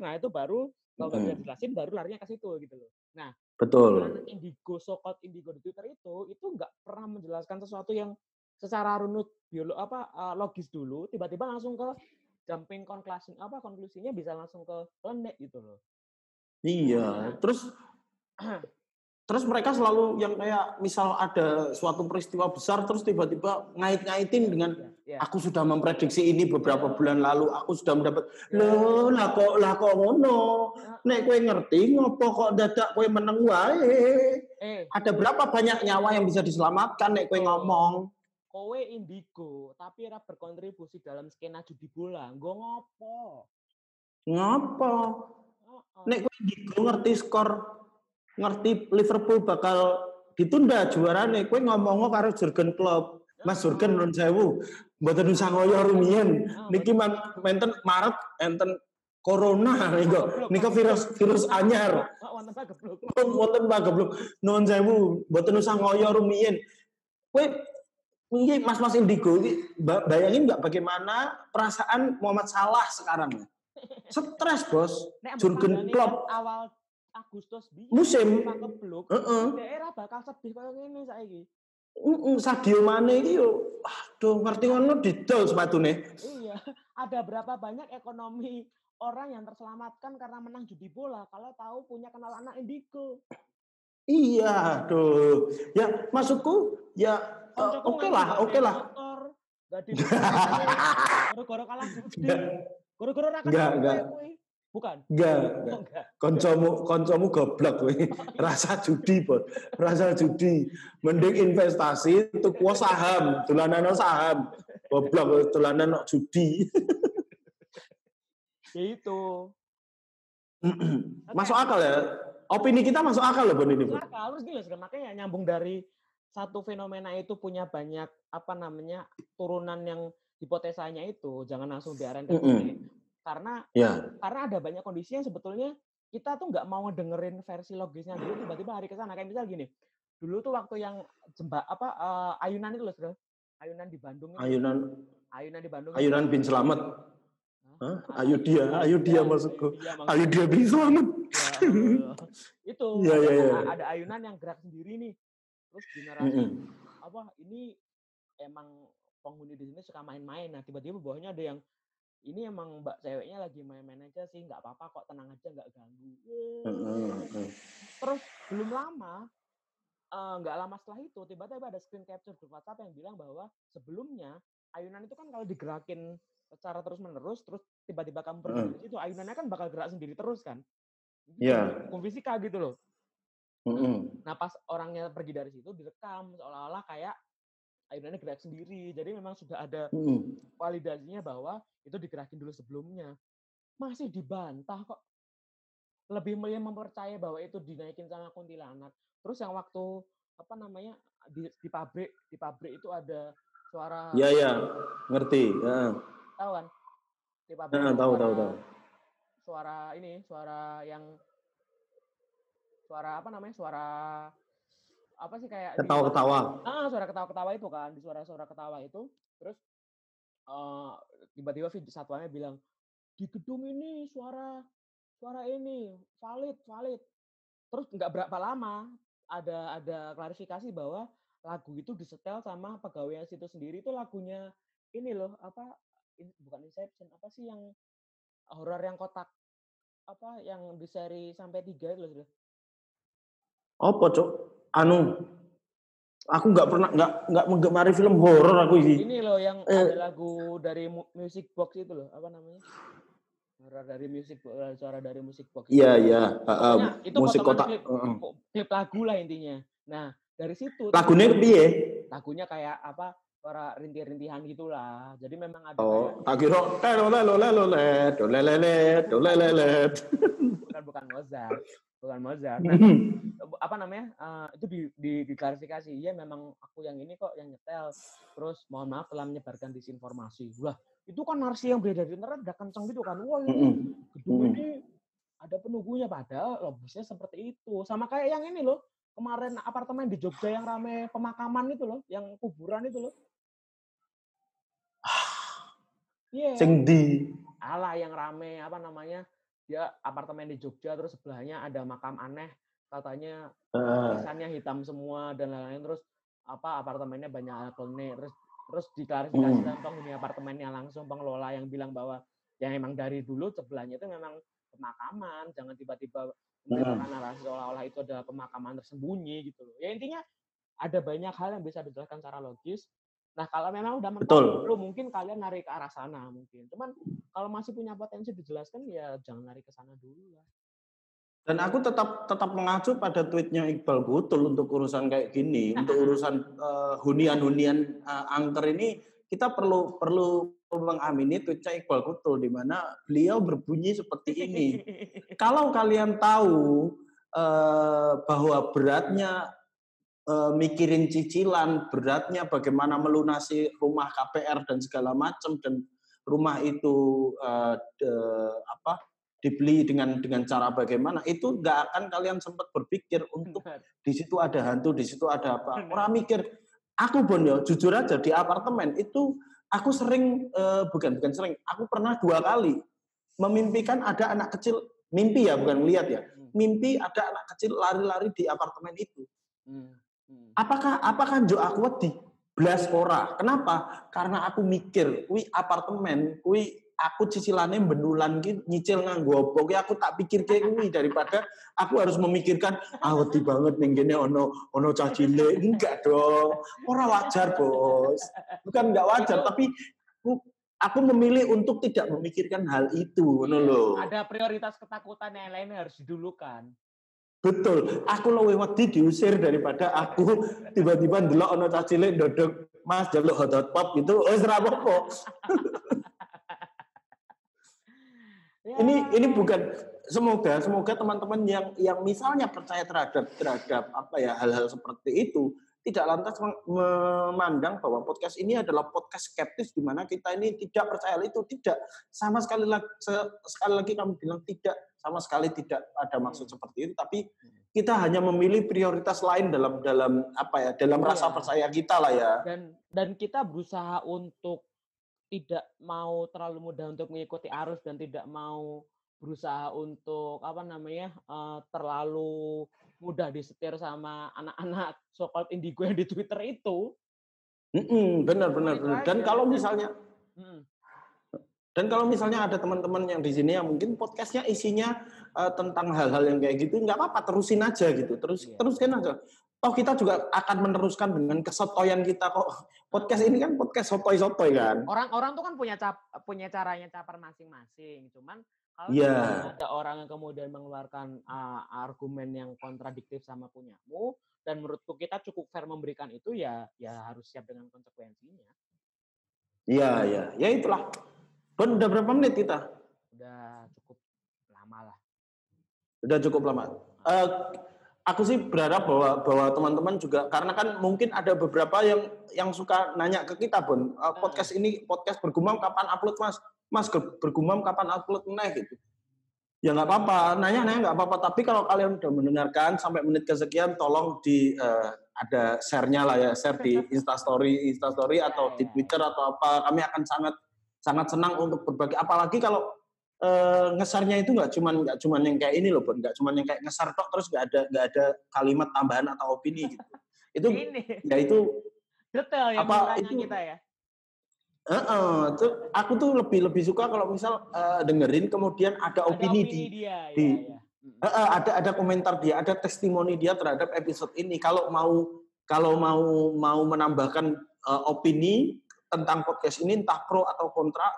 nah itu baru kalau nggak bisa dijelasin baru larinya ke situ gitu loh. Nah, betul. Indigo, sokot Indigo di Twitter itu itu nggak pernah menjelaskan sesuatu yang secara runut biolog apa logis dulu, tiba-tiba langsung ke jumping conclusion apa konklusinya bisa langsung ke klinik gitu loh. Iya, terus terus mereka selalu yang kayak misal ada suatu peristiwa besar terus tiba-tiba ngait-ngaitin dengan ya, ya. aku sudah memprediksi ini beberapa ya. bulan lalu, aku sudah mendapat ya. loh lah kok lah kok ngono. Nek kowe ngerti ngopo kok dadak kowe meneng wae. Eh. Ada berapa banyak nyawa yang bisa diselamatkan nek kowe ngomong. Kowe indigo tapi ora berkontribusi dalam skena judi bola. Nggo ngopo? Ngopo? Nek kowe indigo ngerti skor ngerti Liverpool bakal ditunda juarane, kowe ngomong karo Jurgen Klopp. Mas Jurgen nun sewu, mboten usah ngoyo rumiyin. Niki menten Maret enten corona niku. Niku virus virus anyar. Wonten pagebluk. Wonten pagebluk. Nuwun sewu, mboten usah ngoyo rumiyin. Kowe ini Mas-mas Indigo ini bayangin nggak bagaimana perasaan Muhammad Salah sekarang? Stres, Bos. Jurgen Klopp awal Agustus biyen musim keblok. Heeh. Daerah bakal sedih koyo ngene saiki. Heeh, Sadio Mane iki yo aduh ngerti ngono didol sepatune. Iya, ada berapa banyak ekonomi orang yang terselamatkan karena menang judi bola kalau tahu punya kenal anak indigo. Iya, aduh. Ya maksudku ya uh, oke okay lah, oke okay lah. Gak di Goro-goro kalah judi. Goro-goro ra kenal Bukan. Enggak, enggak. Koncomu koncomu goblok kowe. Rasa judi, Bos. Rasa judi. Mending investasi untuk kuas saham, dolanan saham. Goblok dolanan judi. ya itu. masuk akal ya? Opini kita masuk akal loh, Bon ini. Masuk akal, terus gila makanya nyambung dari satu fenomena itu punya banyak apa namanya turunan yang hipotesanya itu jangan langsung biarin mm -mm karena ya. karena ada banyak kondisi yang sebetulnya kita tuh nggak mau dengerin versi logisnya dulu tiba-tiba hari ke sana. Kayak misal gini dulu tuh waktu yang jembak apa uh, ayunan itu loh sudah ayunan di Bandung itu. ayunan ayunan di Bandung ayunan bin Selamat Hah? Ayu dia, ayu dia maksudku. Ayu dia bin Selamat. Ya, itu ya, ya, ya. ada ayunan yang gerak sendiri nih. Terus generasi mm -hmm. apa ini emang penghuni di sini suka main-main. Nah tiba-tiba bawahnya ada yang ini emang mbak ceweknya lagi main-main aja sih nggak apa-apa kok tenang aja nggak ganggu terus belum lama nggak uh, lama setelah itu tiba-tiba ada screen capture grup WhatsApp yang bilang bahwa sebelumnya ayunan itu kan kalau digerakin secara terus menerus terus tiba-tiba kamu pergi mm. itu ayunannya kan bakal gerak sendiri terus kan Iya. Yeah. Hukum fisika gitu loh. Mm -hmm. Nah pas orangnya pergi dari situ direkam seolah-olah kayak ayunannya gerak sendiri. Jadi memang sudah ada hmm. validasinya bahwa itu digerakin dulu sebelumnya. Masih dibantah kok. Lebih mempercaya bahwa itu dinaikin sama kuntilanak. Terus yang waktu apa namanya di, di pabrik di pabrik itu ada suara. Iya iya, ngerti. Ya. Tahu kan? Di pabrik. Ya, tahu tahu tahu. Suara ini suara yang suara apa namanya suara apa sih kayak ketawa-ketawa. Ah, suara ketawa-ketawa itu kan, di suara-suara ketawa itu. Terus uh, tiba-tiba satuannya bilang di gedung ini suara suara ini valid, valid. Terus nggak berapa lama ada ada klarifikasi bahwa lagu itu disetel sama pegawai situ sendiri itu lagunya ini loh apa bukan Inception apa sih yang horor yang kotak apa yang di seri sampai tiga itu loh apa cok anu aku nggak pernah nggak nggak menggemari film horor aku ini. Ini loh yang eh. ada lagu dari music box itu loh, apa namanya? Suara dari music eh, suara dari music box. Iya iya. Uh, itu musik kotak. Klip, uh. klip lagu lah intinya. Nah dari situ. Lagunya piye? Lagunya kayak apa? Suara rintihan-rintihan gitulah. Jadi memang ada. Oh, tak kira lelo lelo lelo lelo lelo Bukan bukan Mozart bukan Mozart. Nah, mm-hmm. apa namanya? Uh, itu di, di, diklarifikasi. Iya, memang aku yang ini kok yang nyetel. Terus mohon maaf telah menyebarkan disinformasi. Wah, itu kan narasi yang beredar di internet udah kenceng gitu kan. Wah, ini mm-hmm. gedung mm-hmm. ini ada penunggunya padahal logisnya seperti itu. Sama kayak yang ini loh. Kemarin apartemen di Jogja yang rame pemakaman itu loh, yang kuburan itu loh. Iya. Yeah. Sing di ala yang rame apa namanya? dia apartemen di Jogja terus sebelahnya ada makam aneh katanya tulisannya hitam semua dan lain-lain terus apa apartemennya banyak alkoholnya terus terus diklarifikasi hmm. penghuni apartemennya langsung pengelola yang bilang bahwa yang emang dari dulu sebelahnya itu memang pemakaman, jangan tiba-tiba memberikan narasi seolah-olah itu adalah pemakaman tersembunyi gitu loh. Ya intinya ada banyak hal yang bisa dijelaskan secara logis. Nah kalau memang udah mentok, lu mungkin kalian narik ke arah sana mungkin. Cuman kalau masih punya potensi dijelaskan ya jangan narik ke sana dulu lah. Dan aku tetap tetap mengacu pada tweetnya Iqbal Butul untuk urusan kayak gini, untuk urusan uh, hunian-hunian uh, angker ini kita perlu perlu mengamini tweetnya Iqbal Butul di mana beliau berbunyi seperti ini. Kalau kalian tahu uh, bahwa beratnya uh, mikirin cicilan, beratnya bagaimana melunasi rumah KPR dan segala macam dan rumah itu uh, de, apa dibeli dengan dengan cara bagaimana itu nggak akan kalian sempat berpikir untuk di situ ada hantu di situ ada apa. Orang mikir aku bon ya jujur aja di apartemen itu aku sering uh, bukan bukan sering aku pernah dua kali memimpikan ada anak kecil. Mimpi ya bukan melihat ya. Hmm. mimpi ada anak kecil lari-lari di apartemen itu. Hmm. Hmm. apakah apakah jo aku wedi belas ora? Kenapa? Karena aku mikir kui apartemen kui aku cicilannya benulan gitu nyicil nganggo opo aku tak pikir kayak gini daripada aku harus memikirkan ah wedi banget nih gini ono ono cacile enggak dong. Orang wajar bos. Bukan enggak wajar tapi aku memilih untuk tidak memikirkan hal itu iya, loh ada prioritas ketakutan yang lain harus didulukan Betul, aku lebih wedi diusir daripada aku tiba-tiba dulu ono cacile dodok Mas jaluk hot pop gitu, oh serap apa Ini ini bukan semoga semoga teman-teman yang yang misalnya percaya terhadap terhadap apa ya hal-hal seperti itu tidak lantas memandang bahwa podcast ini adalah podcast skeptis di mana kita ini tidak percaya. Itu tidak sama sekali lagi sekali lagi kami bilang tidak sama sekali tidak ada maksud hmm. seperti itu tapi hmm. kita hanya memilih prioritas lain dalam dalam apa ya dalam rasa iya. percaya kita lah ya dan dan kita berusaha untuk tidak mau terlalu mudah untuk mengikuti arus dan tidak mau berusaha untuk apa namanya uh, terlalu mudah disetir sama anak-anak so-called indigo yang di Twitter itu. Mm-mm, benar benar benar. Dan kalau misalnya hmm. Dan kalau misalnya ada teman-teman yang di sini yang mungkin podcastnya isinya uh, tentang hal-hal yang kayak gitu, nggak apa-apa terusin aja gitu, terus yeah. teruskan aja toh kita juga akan meneruskan dengan kesotoyan kita kok. Podcast ini kan podcast sotoy-sotoy kan. Orang-orang tuh kan punya cap, punya caranya caper masing-masing. Cuman kalau yeah. ada orang yang kemudian mengeluarkan uh, argumen yang kontradiktif sama punyamu dan menurutku kita cukup fair memberikan itu ya ya harus siap dengan konsekuensinya. Iya, iya. Ya itulah. Bon, udah berapa menit kita? Udah cukup lama lah. Udah cukup lama. Uh, aku sih berharap bahwa bahwa teman-teman juga karena kan mungkin ada beberapa yang yang suka nanya ke kita pun uh, podcast ini podcast bergumam kapan upload mas mas bergumam kapan upload nih gitu ya nggak apa-apa nanya nanya nggak apa-apa tapi kalau kalian udah mendengarkan sampai menit kesekian tolong di uh, ada share-nya lah ya share di instastory instastory atau di iya. twitter atau apa kami akan sangat sangat senang untuk berbagi apalagi kalau uh, ngesarnya itu nggak cuman nggak cuman yang kayak ini loh, Bon. Nggak cuman yang kayak ngesar tok terus nggak ada nggak ada kalimat tambahan atau opini gitu. Itu ini. ya itu detail yang apa itu kita ya. Uh, uh, tuh, aku tuh lebih lebih suka kalau misal uh, dengerin kemudian ada, ada opini, opini di, dia, di ya, ya. Uh, uh, ada ada komentar dia, ada testimoni dia terhadap episode ini. Kalau mau kalau mau mau menambahkan uh, opini tentang podcast ini entah pro atau kontra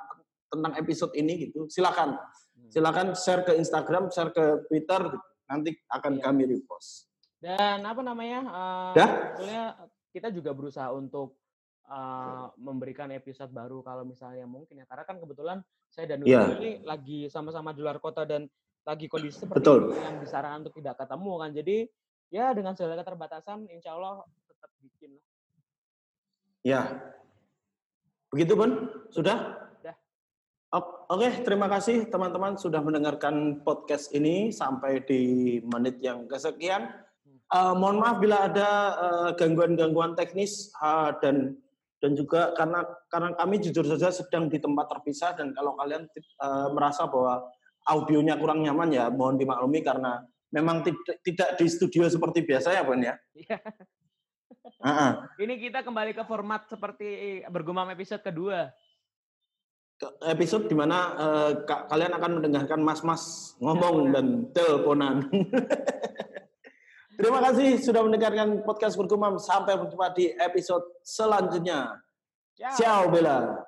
tentang episode ini gitu, silakan. Hmm. Silakan share ke Instagram, share ke Twitter, gitu. nanti akan iya. kami repost. Dan apa namanya? Uh, Sebetulnya kita juga berusaha untuk uh, memberikan episode baru kalau misalnya mungkin ya. Karena kan kebetulan saya dan yeah. ini lagi sama-sama di luar kota dan lagi kondisi seperti Betul. yang disarankan untuk tidak ketemu kan. Jadi ya dengan segala keterbatasan, insya Allah tetap bikin. Ya, begitu pun sudah. Oke, terima kasih teman-teman sudah mendengarkan podcast ini sampai di menit yang kesekian. Uh, mohon maaf bila ada uh, gangguan-gangguan teknis uh, dan dan juga karena karena kami jujur saja sedang di tempat terpisah dan kalau kalian uh, merasa bahwa audionya kurang nyaman ya mohon dimaklumi karena memang tidak tidak di studio seperti biasa ya, Bon ya. Uh -uh. Ini kita kembali ke format seperti bergumam episode kedua. episode di mana uh, kalian akan mendengarkan mas-mas ngomong dan teleponan. Terima kasih sudah mendengarkan podcast Bergumam. Sampai berjumpa di episode selanjutnya. Ciao, Ciao Bella.